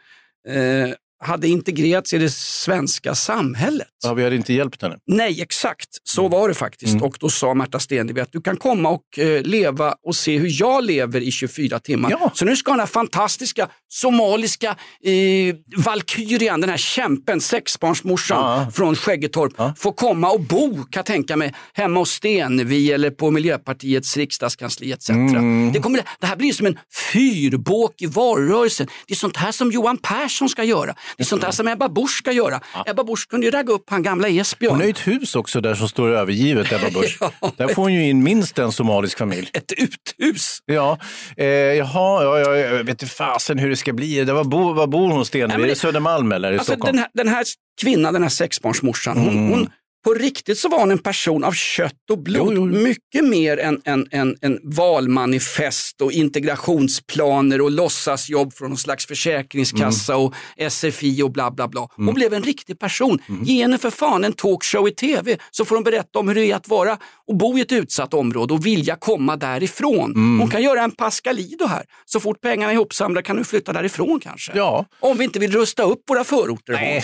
eh, hade integrerats i det svenska samhället. Ja, vi hade inte hjälpt henne. Nej, exakt. Så var det faktiskt. Mm. Och då sa Märta Stenevi att du kan komma och eh, leva och se hur jag lever i 24 timmar. Så nu ska den här fantastiska somaliska eh, valkyrian, den här kämpen, sexbarnsmorsan från Skäggetorp, få komma och bo, kan jag tänka mig, hemma hos Stenevi eller på Miljöpartiets riksdagskansli etc. Mm. Det, kommer, det här blir som en fyrbåk i valrörelsen. Det är sånt här som Johan Persson ska göra. Det är sånt här som Ebba Busch ska göra. Ebba Busch kunde ju ragga upp han gamla Esbjörn. Hon har ju ett hus också där som står övergivet, Ebba Busch. Där får hon ju in minst en somalisk familj. Ett uthus. Ja, eh, jaha, ja, ja, jag vet inte fasen hur det ska bli. Det var bo, var bor hon Är det det- Södermalm eller i Alltså, Stockholm? den, här, den här kvinnan, den här sexbarnsmorsan, hon, Mm. hon, på riktigt så var hon en person av kött och blod. Mycket mer än en, en, en valmanifest och integrationsplaner och låtsasjobb från någon slags försäkringskassa och SFI och bla bla bla. Hon blev en riktig person. Ge henne för fan en talkshow i tv så får hon berätta om hur det är att vara och bo i ett utsatt område och vilja komma därifrån. Hon kan göra en Pascalido här. Så fort pengarna är ihopsamlade kan du flytta därifrån kanske. Ja. Om vi inte vill rusta upp våra förorter Nej,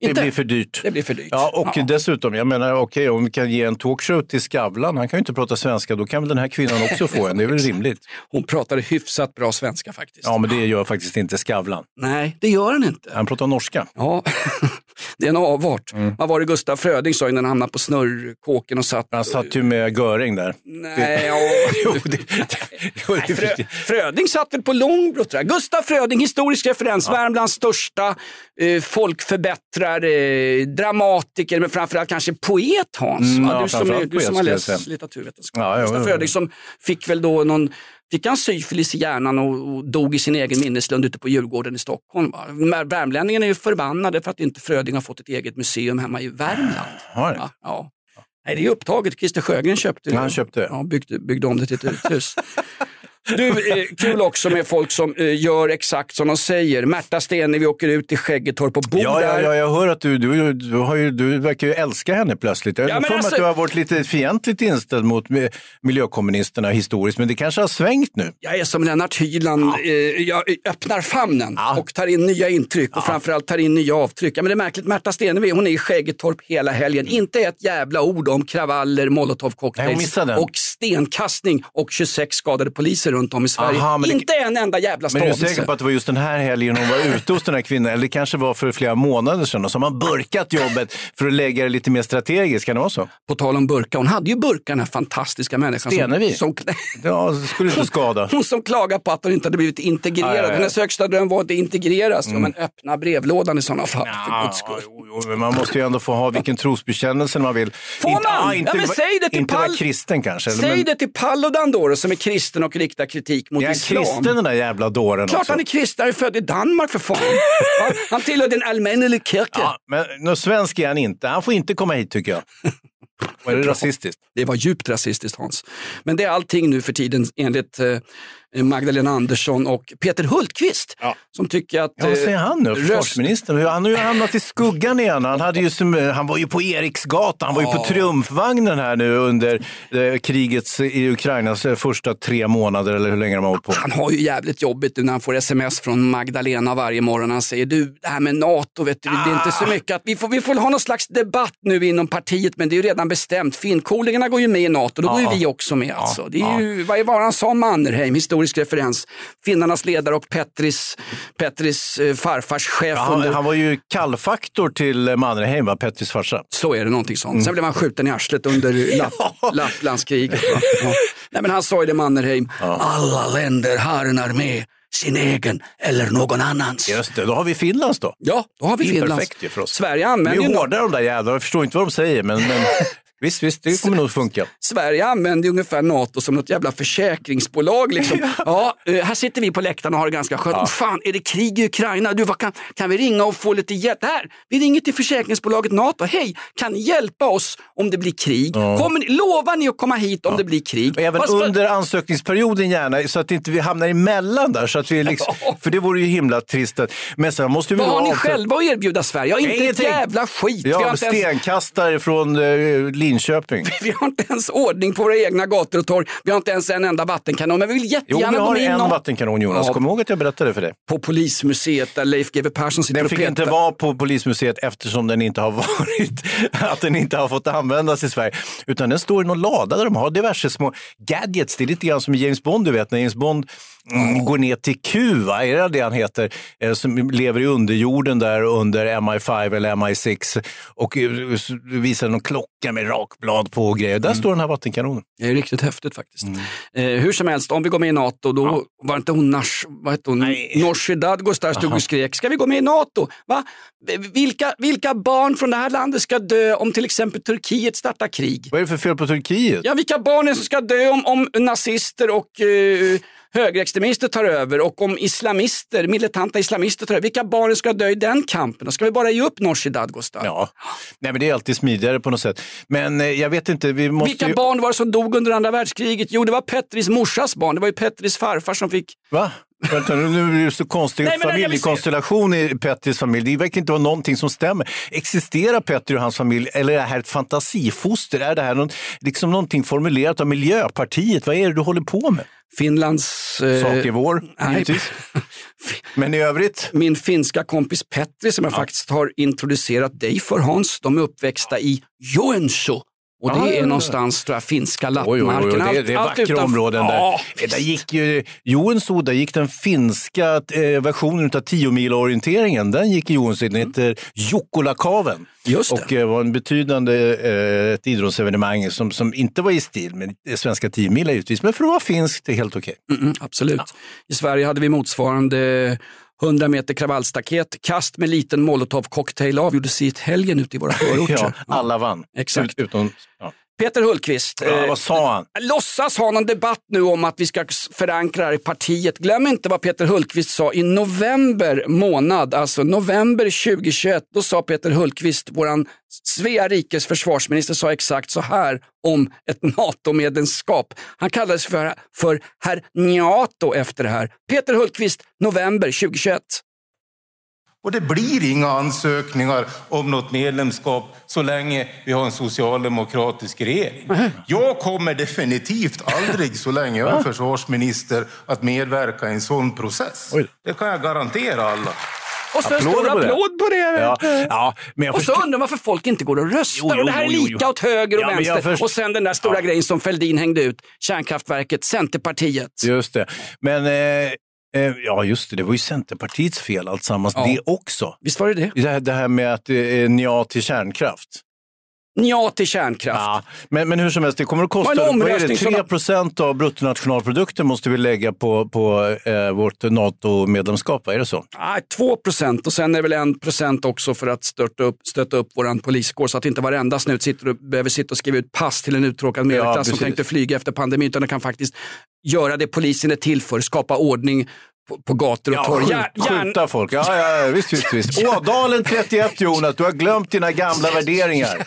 Det blir för dyrt. Det blir för dyrt. Ja, och dessutom, jag menar, okej, om vi kan ge en talkshow till Skavlan, han kan ju inte prata svenska, då kan väl den här kvinnan också få en, det är väl rimligt? Hon pratade hyfsat bra svenska faktiskt. Ja, men det gör faktiskt inte Skavlan. Nej, det gör han inte. Han pratar norska. Ja, det är en avart. Vad var det Gustaf Fröding sa innan han hamnade på snurrkåken och satt... Han satt ju med Göring där. Nej, ja. Jo, det, det, Frö, Fröding satt väl på Långbro tror jag. Gustaf Fröding, historisk referens, Värmlands största eh, folkförbättrare, eh, dramatiker, men framförallt kanske poet Hans. Mm, ja, du som, är, du som har läst litteraturvetenskap. Ja. Fröding som fick väl då någon Fick han syfilis i hjärnan och, och dog i sin egen minneslund ute på Djurgården i Stockholm. Va? Värmlänningarna är ju förbannade för att inte Fröding har fått ett eget museum hemma i Värmland. Har det? Ja. Nej, det är upptaget. Christer Sjögren köpte det. Han köpte det. Ja, byggde, byggde om det till ett uthus. Du, eh, kul också med folk som eh, gör exakt som de säger. Märta Stenevi åker ut till Skäggetorp och bor Ja, ja, där. ja, jag hör att du, du, du, har ju, du verkar ju älska henne plötsligt. Jag Ja, för mig alltså- att du har varit lite fientligt inställd mot mi- miljökommunisterna historiskt, men det kanske har svängt nu. Jag är som Lennart Hyland, eh, jag öppnar famnen och tar in nya intryck och framförallt tar in nya avtryck. Ja, men det är märkligt, Märta Stenevi hon är i Skäggetorp hela helgen. Inte ett jävla ord om kravaller, molotovcocktails och stenkastning och 26 skadade poliser runt om i Sverige. Aha, det- Inte en enda jävla Men är du stavelse. säker på att det var just den här helgen hon var ute hos den här kvinnan? Eller det kanske var för flera månader sedan och så har man burkat jobbet för att lägga det lite mer strategiskt. Kan det vara så? På tal om burka, hon hade ju burka den här fantastiska människan. Stenevi? Som, som, Ja, skulle inte skada. hon som klagar på att hon inte hade blivit integrerad. Hennes högsta dröm var att integreras. Mm. Ja, men öppna brevlådan i sådana fall. för guds skull. Jo, men man måste ju ändå få ha vilken trosbekännelse man vill. Får man? ah, inte, Ja, men säg det till inte vara Pall- kristen kanske. eller, Säg men- det till Paludan då, som är kristen och riktar kritik mot Är han islam. kristen den där jävla dåren Klart också? han är kristen, han är född i Danmark för fan. Han tillhör den allmänna kirken. Ja, men någon svensk är han inte. Han får inte komma hit tycker jag. Var det rasistiskt? Det var djupt rasistiskt Hans. Men det är allting nu för tiden enligt eh, Magdalena Andersson och Peter Hultqvist. Som tycker att... Ja, vad säger eh, han nu, röst- försvarsministern? Han har ju hamnat i skuggan igen. Han, hade ju, som- han var ju på Eriksgatan, han var ju på Ja. triumfvagnen här nu under eh, krigets i Ukrainas eh, första tre månader, eller hur länge de har hållit på. Han har ju jävligt jobbigt nu när han får sms från Magdalena varje morgon. Han säger du, det här med NATO, vet du, det är inte så mycket att vi får, vi får ha någon slags debatt nu inom partiet, men det är ju redan bestämt. Finnkolingarna går ju med i NATO, då går ju Ja. vi också med. Alltså. Det är ju, vad var han sa Mannerheim, historisk referens. Finnarnas ledare och Petris, Petris eh, farfars chef. Ja, han, under... han var ju kallfaktor till eh, Mannerheim, va? Petris farsa. Så är det, någonting sånt. Sen blev han skjuten i arslet under Lapp, Lapplandskriget. Ja. Nej, men han sa ju det Mannerheim, alla länder har en armé, sin egen eller någon annans. Just det, då har vi Finlands då. Ja, då har vi är Finlands. perfekt ju för oss. Sverige De använder är ju ju hårda de där jävlarna, jag förstår inte vad de säger, men, men visst, visst, det kommer nog funka. Sverige använder ju ungefär NATO som något jävla försäkringsbolag. Liksom. Ja, eh, här sitter vi på läktaren och har det ganska skönt. Ja. Fan, är det krig i Ukraina? Du, vad kan, kan vi ringa och få lite hjälp? Här, vi ringer till försäkringsbolaget NATO. Hej, kan ni hjälpa oss om det blir krig? Kommer ni, lovar ni att komma hit om det blir krig? Och även Fast under ansökningsperioden gärna, så att inte vi hamnar emellan där. Så att vi liksom, för det vore ju himla trist. att- Men sen måste vi Vad har ni själva att erbjuda Sverige? Ja, inte ett jävla skit. Vi har, Ja, inte ens, stenkastare från eh, Linköping. vi har inte ens ordning på våra egna gator och torg. Vi har inte ens en enda vattenkanon. Men vi vill Jo, jättegärna vi gå har en och- vattenkanon Jonas. Ja. Kom ihåg att jag berättade för dig. på Polismuseet där Leif GW Persson sitter Den och fick petar. inte vara på polismuseet eftersom den inte har varit, att den inte har fått användas i Sverige. Utan den står i någon lada där de har diverse små gadgets. Det är lite grann som i James Bond, du vet, när James Bond mm, går ner till Q, va? är det det han heter? Eh, Som lever i underjorden där under MI5 eller MI6 och eh, visar någon klocka med rakblad på och grejer. Där står den här vattenkanonen. Det är riktigt häftigt faktiskt. Eh, hur som helst, om vi går med i NATO, då var inte hon, Nash, vad hette hon, Nooshi Dadgostar stod och skrek, ska vi gå med i NATO? Va? Vilka, vilka barn från det här landet ska dö om till exempel Turkiet startar krig? Vad är det för fel på Turkiet? Ja, vilka barn är det som ska dö om, om nazister och eh, högerextremister tar över och om islamister, militanta islamister tar över? Vilka barn ska dö i den kampen? Då ska vi bara ge upp Nooshi Dadgostar? Ja, Nej, men det är alltid smidigare på något sätt. Men eh, jag vet inte, vi måste Vilka ju... barn var det som dog under andra världskriget? Jo, det var Petris morsas barn. Det var ju Petris farfar som fick... Va? Vänta, nu är det så konstig Nej, familjekonstellation i Petters familj. Det verkar inte vara någonting som stämmer. Existerar Petter och hans familj eller är det här ett fantasifoster? Är det här någon, liksom någonting formulerat av Miljöpartiet? Vad är det du håller på med? Finlands... Eh, Sak är vår, givetvis. Men i övrigt? Min finska kompis Petri som jag faktiskt har introducerat dig för Hans, de är uppväxta i Joensuu. Och det Ah, ja, är ja. någonstans, tror jag, finska Oj, oj, oj, lappmarken. det, det är vackra utanför- områden Ja, där. Där gick ju Joensuu, där gick den finska eh, versionen av 10 orienteringen Den gick i Joensuu, den heter Jokkolakaven. Mm. Just det. Och eh, var en betydande eh, ett idrottsevenemang som, som inte var i stil med det svenska 10 mila givetvis, men för att vara finskt, det är helt okej. Mm, absolut. I Sverige hade vi motsvarande 100 meter kravallstaket, kast med liten molotovcocktail avgjordes i helgen ute i våra förorter. Ja, alla vann. Exakt. Ut, utom, ja. Peter Hultqvist, Ja, eh, vad sa han? låtsas ha någon debatt nu om att vi ska förankra det i partiet. Glöm inte vad Peter Hultqvist sa i november månad, alltså november 2021. Då sa Peter Hultqvist, våran Svea rikes försvarsminister, sa exakt så här om ett NATO-medlemskap. Han kallades för, för herr Njato efter det här. Peter Hultqvist, november 2021. Och det blir inga ansökningar om något medlemskap så länge vi har en socialdemokratisk regering. Jag kommer definitivt aldrig, så länge jag är försvarsminister, att medverka i en sån process. Det kan jag garantera alla. Och så en stor på det. applåd på det. Ja, ja, men jag och så undrar man varför folk inte går och röstar. Jo, jo, och det här är lika jo. åt höger och Ja, vänster. först- Och sen den där stora grejen som Fälldin hängde ut. Kärnkraftverket, Centerpartiet. Just det. Men eh, eh, ja, just det, det var ju Centerpartiets fel alltsammans, Ja. det också. Visst var det det? Det här, det här med att eh, ja till kärnkraft. Ja till kärnkraft. Ja, men, men hur som helst, det kommer att kosta Vad är det, omröstning som- 3 procent av bruttonationalprodukten måste vi lägga på, på eh, vårt NATO-medlemskap, är det så? Nej, 2 procent och sen är det väl 1 procent också för att stötta upp, stötta upp vår poliskår så att inte varenda snut sitter och, behöver sitta och skriva ut pass till en uttråkad medelklass som precis. tänkte flyga efter pandemin utan kan faktiskt göra det polisen är till för, skapa ordning på, på gator och Ja, torg. skjut, skjuta folk. Ja, ja, visst, visst, visst. Ådalen 31 Jonas, du har glömt dina gamla värderingar.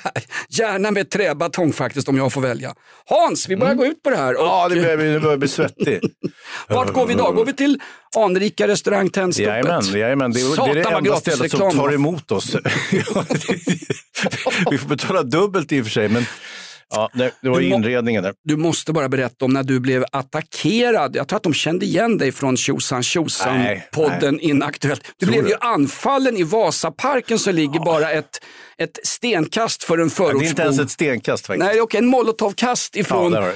Gärna med träbatong faktiskt om jag får välja. Hans, vi börjar gå ut på det här. Och, Mm. Ja, det börjar, det börjar bli svettig. Vart går vi idag? Går vi till anrika restaurang Tennstopet? Jajamän, jajamän. Det, det är det enda stället som tar emot oss. vi får betala dubbelt i och för sig, men ja, det, det var Du inredningen där. Du måste bara berätta om när du blev attackerad. Jag tror att de kände igen dig från Tjosan Tjosan-podden Inaktuellt. Du Tror blev du? ju anfallen i Vasaparken som ligger bara ett, ett stenkast för en Ja, Det är inte ens förortsbo. ett stenkast faktiskt. Nej, och en molotovkast ifrån Ja, har du.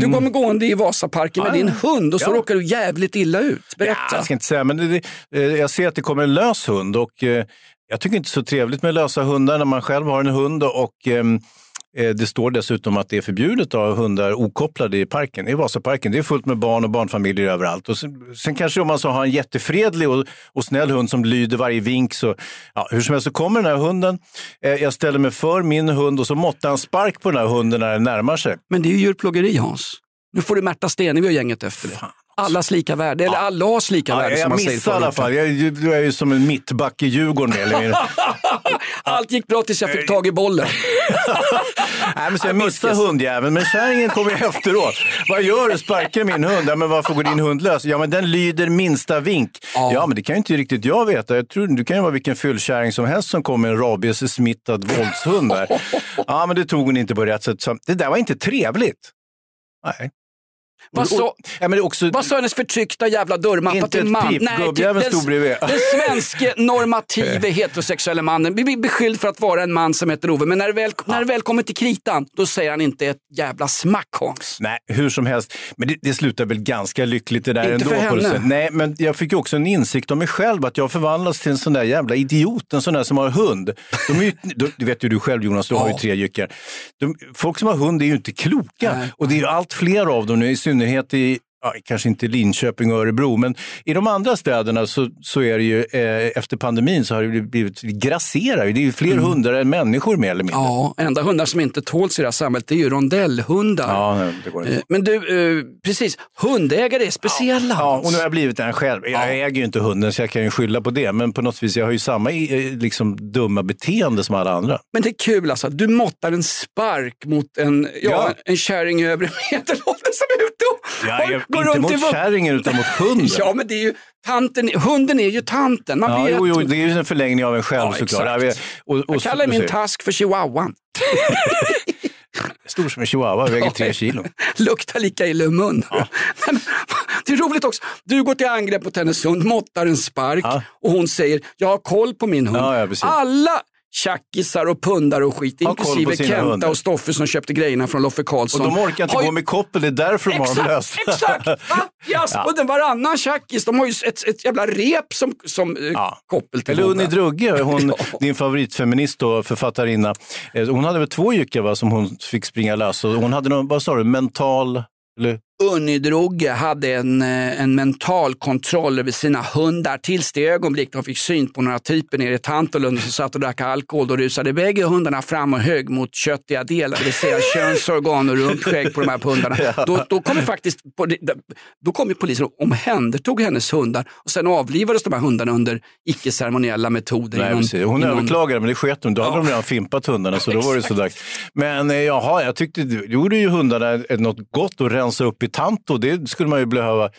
Du kommer gående i Vasaparken med Ja, din ja. hund och så Ja. råkar du jävligt illa ut. Berätta. Ja, jag ska inte säga, men det, det, eh, jag ser att det kommer en lös hund och eh, jag tycker inte så trevligt med lösa hundar när man själv har en hund och eh, det står dessutom att det är förbjudet att ha hundar okopplade i parken, i Vasaparken. Det är fullt med barn och barnfamiljer överallt. Och sen, sen kanske om man så har en jättefredlig och, och snäll hund som lyder varje vink så, ja, hur som helst så kommer den här hunden. Eh, jag ställer mig för min hund och så måttar han spark på den här hunden när den närmar sig. Men det är ju djurplågeri Hans. Nu får du Märta Stenevi och gänget efter det. Allas lika värde, eller allas lika Ja, värde som jag man säger. missade i alla fall. Jag, jag, jag är ju som en mittback i Djurgården eller. Allt gick bra tills jag fick tag i bollen. Nej, men så jag missade hundjäveln, men kärringen kom ju efteråt. Vad gör du? Sparkar min hund? Ja, men varför går din hund lös? Ja, men den lyder minsta vink. Ja, men det kan ju inte riktigt jag veta. Jag tror, du kan ju vara vilken fyllkärring som helst som kommer med en rabies-smittad våldshund där. Ja, men det tog hon inte på rätt sätt. Så det där var inte trevligt. Nej. Vad sa, ja, också, hennes förtryckta jävla dörrmatta Inte till ett man? pip, gubbjäveln stod bredvid. den svenske normative heterosexuella mannen blir beskylld för att vara en man som heter Ove, men när det, väl, när det väl kommer till kritan, då säger han inte ett jävla smack Hans. Nej, hur som helst. Men det, det slutar väl ganska lyckligt det där Inte ändå. för henne. Nej, men jag fick ju också en insikt om mig själv, att jag förvandlas till en sån där jävla idiot, en sån där som har hund. De är ju, du, vet ju du själv Jonas, du har ju tre jyckar. Folk som har hund är ju inte kloka. Och det är ju allt fler av dem nu, synnerhet i Ja, kanske inte Linköping och Örebro, men i de andra städerna så, så är det ju eh, efter pandemin så har det blivit, det grasserar ju. Det är ju fler hundar än människor mer eller mindre. Mm. Ja, enda hundar som inte tåls i det här samhället det är ju rondellhundar. Ja, nej, det går inte. Eh, Men du, eh, precis, hundägare är speciella. Ja, Hans. och nu har jag blivit en själv. Jag äger ju inte hunden så jag kan ju skylla på det. Men på något vis, jag har ju samma eh, liksom, dumma beteende som alla andra. Men det är kul alltså, du måttar en spark mot en, ja, Ja. en kärring i övre medelåldern som är ute och Ja, jag, går inte runt mot i kärringen utan mot hunden. Ja, men det är ju tanten, hunden är ju tanten. Man Ja, vet. jo, jo, det är ju en förlängning av en själv Ja, såklart. exakt. Och, och, Jag kallar min task för chihuahuan. Stor som en chihuahua, väger tre kilo. Luktar lika illa i mun. Men, Det är roligt också. Du går till angrepp mot hennes hund, måttar en spark och hon säger jag har koll på min hund. Ja, ja. Alla tjackisar och pundare och skit, inklusive Kenta hundar. och Stoffe som köpte grejerna från Loffe Och Karlsson. de orkar inte ju- gå med koppel, det är därför de har dem Exakt, lösa. exakt! Va? I Aspudden, varannan tjackis, de har ju ett, ett jävla rep som, som eh, koppel till Eller Unni. Drugge, hon, Ja. din favoritfeminist och författarinna. Eh, Hon hade väl två jyckar som hon fick springa lös. Och Hon hade någon, vad sa du, mental... Eller? Unni hade en, eh, en mental kontroll över sina hundar tills det ögonblick de fick syn på några typer nere i Tantolund som satt och drack alkohol. Då rusade bägge hundarna fram och högg mot köttiga delar, det vill säga könsorgan och rumpskägg på de här hundarna. Då, då kom faktiskt då kom polisen och omhändertog hennes hundar och sen avlivades de här hundarna under icke-ceremoniella metoder. Nej, någon-. Hon någon- överklagade, men det sket hon. Då hade de redan fimpat hundarna, så då var det så dags. Men eh, jaha, jag tyckte, du gjorde ju hundarna något gott att rensa upp i Tanto. Det skulle man ju behöva.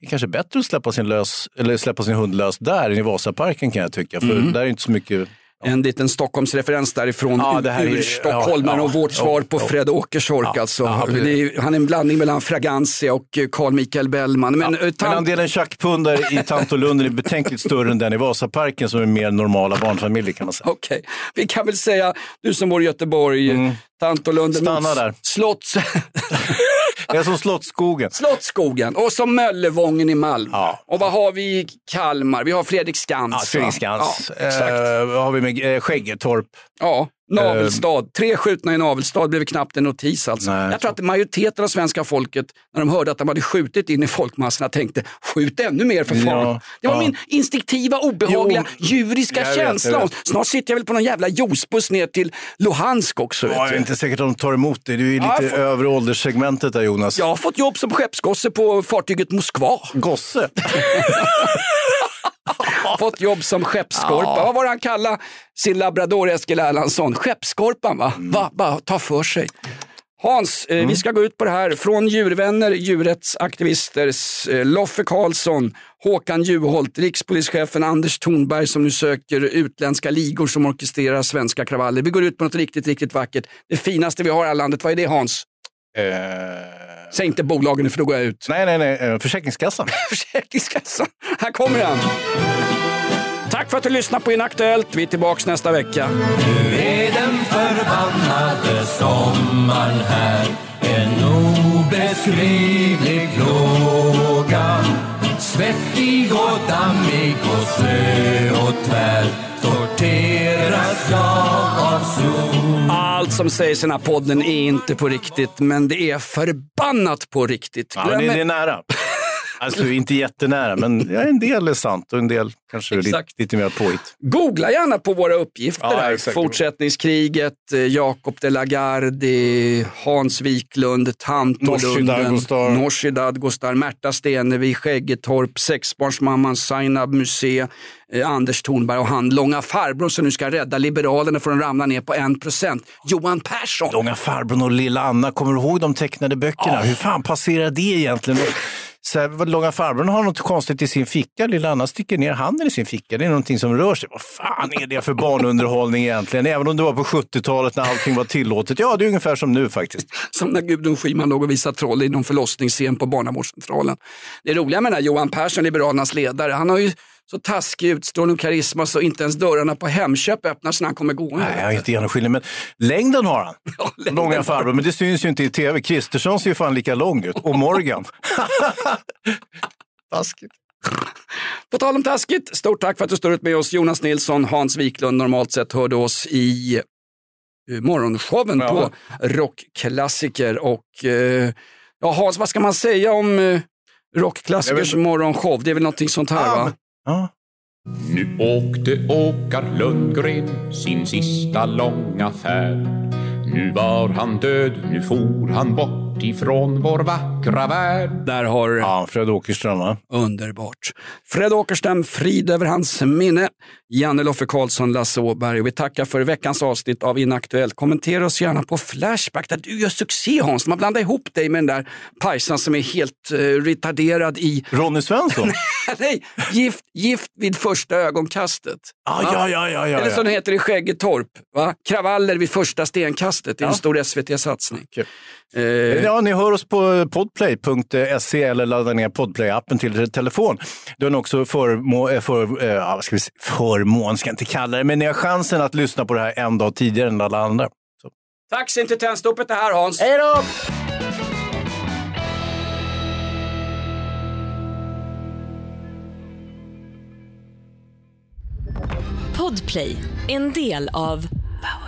Är kanske bättre att släppa sin, lös, eller släppa sin hund lös där än i Vasaparken kan jag tycka. För Mm. där är inte så mycket... En liten Stockholmsreferens därifrån, Ja, det här är- ur Stockholmaren ja, och vårt ja, svar på ja. Fred Åkersork. Ja, alltså. ja, är, han är en blandning mellan Fragancia och eh, Carl Michael Bellman. Men, eh, Men tant- andelen tjackpundar i Tantolunden är betänkligt större än den i Vasaparken som är mer normala barnfamiljer kan man säga. Okej, vi kan väl säga, du som bor i Göteborg, Tantolunden, Mm. Stanna mot där. Slotts, Det är som Slottsskogen. Slottsskogen och som Möllevången i Malmö. Ja. Och vad har vi i Kalmar? Vi har Fredrik Skans. Ja, va? Fredriksskans. Ja, exakt. eh, vad har vi med eh, Skäggetorp. Ja, Navelstad, tre skjutna i Navelstad blev knappt en notis alltså. Nej, jag tror att majoriteten av svenska folket, när de hörde att de hade skjutit in i folkmassorna, tänkte skjut ännu mer för fan. Ja, det var ja. min instinktiva, obehagliga, Jo, djuriska vet, känsla. Snart sitter jag väl på någon jävla juicebuss ner till Luhansk också. Ja, jag är inte säkert om de tar emot dig. Du är Ja, lite jag får- övre ålderssegmentet där Jonas. Jag har fått jobb som skeppsgosse på fartyget Moskva. Gosse? fått jobb som skeppsskorpa. Ja. Vad var det han kallade sin labrador Eskil Erlandsson? Skeppsskorpan va? Mm. va? Bara ta för sig. Hans, eh, vi ska gå ut på det här. Från djurvänner, djurrättsaktivister, eh, Loffe Karlsson, Håkan Juholt, rikspolischefen Anders Thornberg som nu söker utländska ligor som orkestrerar svenska kravaller. Vi går ut på något riktigt, riktigt vackert. Det finaste vi har i landet, vad är det Hans? Säg inte bolagen för då går jag ut. Nej, nej, nej. eh, Försäkringskassan. Försäkringskassan. Här kommer han. Tack för att du lyssnade på Inaktuellt. Vi är tillbaka nästa vecka. Nu är den förbannade sommaren här En obeskrivlig plåga Svettig och dammig och som sägs i den här podden är inte på riktigt, men det är förbannat på riktigt. Ja, men det är nära. Alltså inte jättenära, men ja, en del är sant och en del kanske är lite, lite mer påhitt. Googla gärna på våra uppgifter Ja, här. exakt. Fortsättningskriget, eh, Jakob de la Gardie, Hans Wiklund, Tanto Nooshi Dadgostar. Märta Stenevi, Skäggetorp, sexbarnsmamman Zainab Musé, eh, Anders Thornberg och han långa farbror som nu ska rädda Liberalerna från att ramla ner på 1%, Johan Persson. Långa farbrorn och lilla Anna, kommer du ihåg de tecknade böckerna? Hur fan passerar det egentligen? Så här, långa farbrorn har något konstigt i sin ficka, lilla Anna sticker ner handen i sin ficka. Det är någonting som rör sig. Vad fan är det för barnunderhållning egentligen? Även om det var på 70-talet när allting var tillåtet. Ja, det är ungefär som nu faktiskt. Som när Gudrun Schyman låg och visade troll i någon förlossningsscen på barnavårdscentralen. Det roliga med den här Johan Persson, Liberalernas ledare, han har ju så taskig utstrålning och karisma så inte ens dörrarna på Hemköp öppnas när han kommer gående. Nej, jag har inte genomskinlig, men längden har han. Långa farbror, men det syns ju inte i tv. Kristersson ser ju fan lika lång ut. Och Morgan. Taskigt. På tal om taskigt, stort tack för att du står ut med oss. Jonas Nilsson, Hans Wiklund, normalt sett hörde oss i eh, morgonshowen Ja. på Rockklassiker. Och eh, ja, Hans, vad ska man säga om eh, Rockklassikers morgonshow? Det är väl någonting sånt här va? Ja. Nu åkte Åkar Lundgren sin sista långa färd. Nu var han död, nu for han bort ifrån vår vackra värld. Där har... Ja, Fred Åkerström va? Underbart. Fred Åkerström, frid över hans minne. Janne Loffe Karlsson, Lasse Åberg. Vi tackar för veckans avsnitt av Inaktuellt. Kommentera oss gärna på Flashback där du gör succé Hans. Man blandar ihop dig med den där pajsan som är helt eh, retarderad i... Ronny Svensson? Nej, gift, gift vid första ögonkastet. Ah, ja, ja, ja, ja, Eller som det heter i Skäggetorp. Va? Kravaller vid första stenkastet. Det är en stor SVT-satsning. Eh, Ja, ni hör oss på podplay.se eller laddar ner podplay-appen till er telefon. Då är också förmå, eh, för, vad ska vi säga, förmån, ska jag inte kalla det, men ni har chansen att lyssna på det här en dag tidigare än alla andra. Så. Taxin till Tennstopet är här Hans. Hej då! Podplay, en del av Power.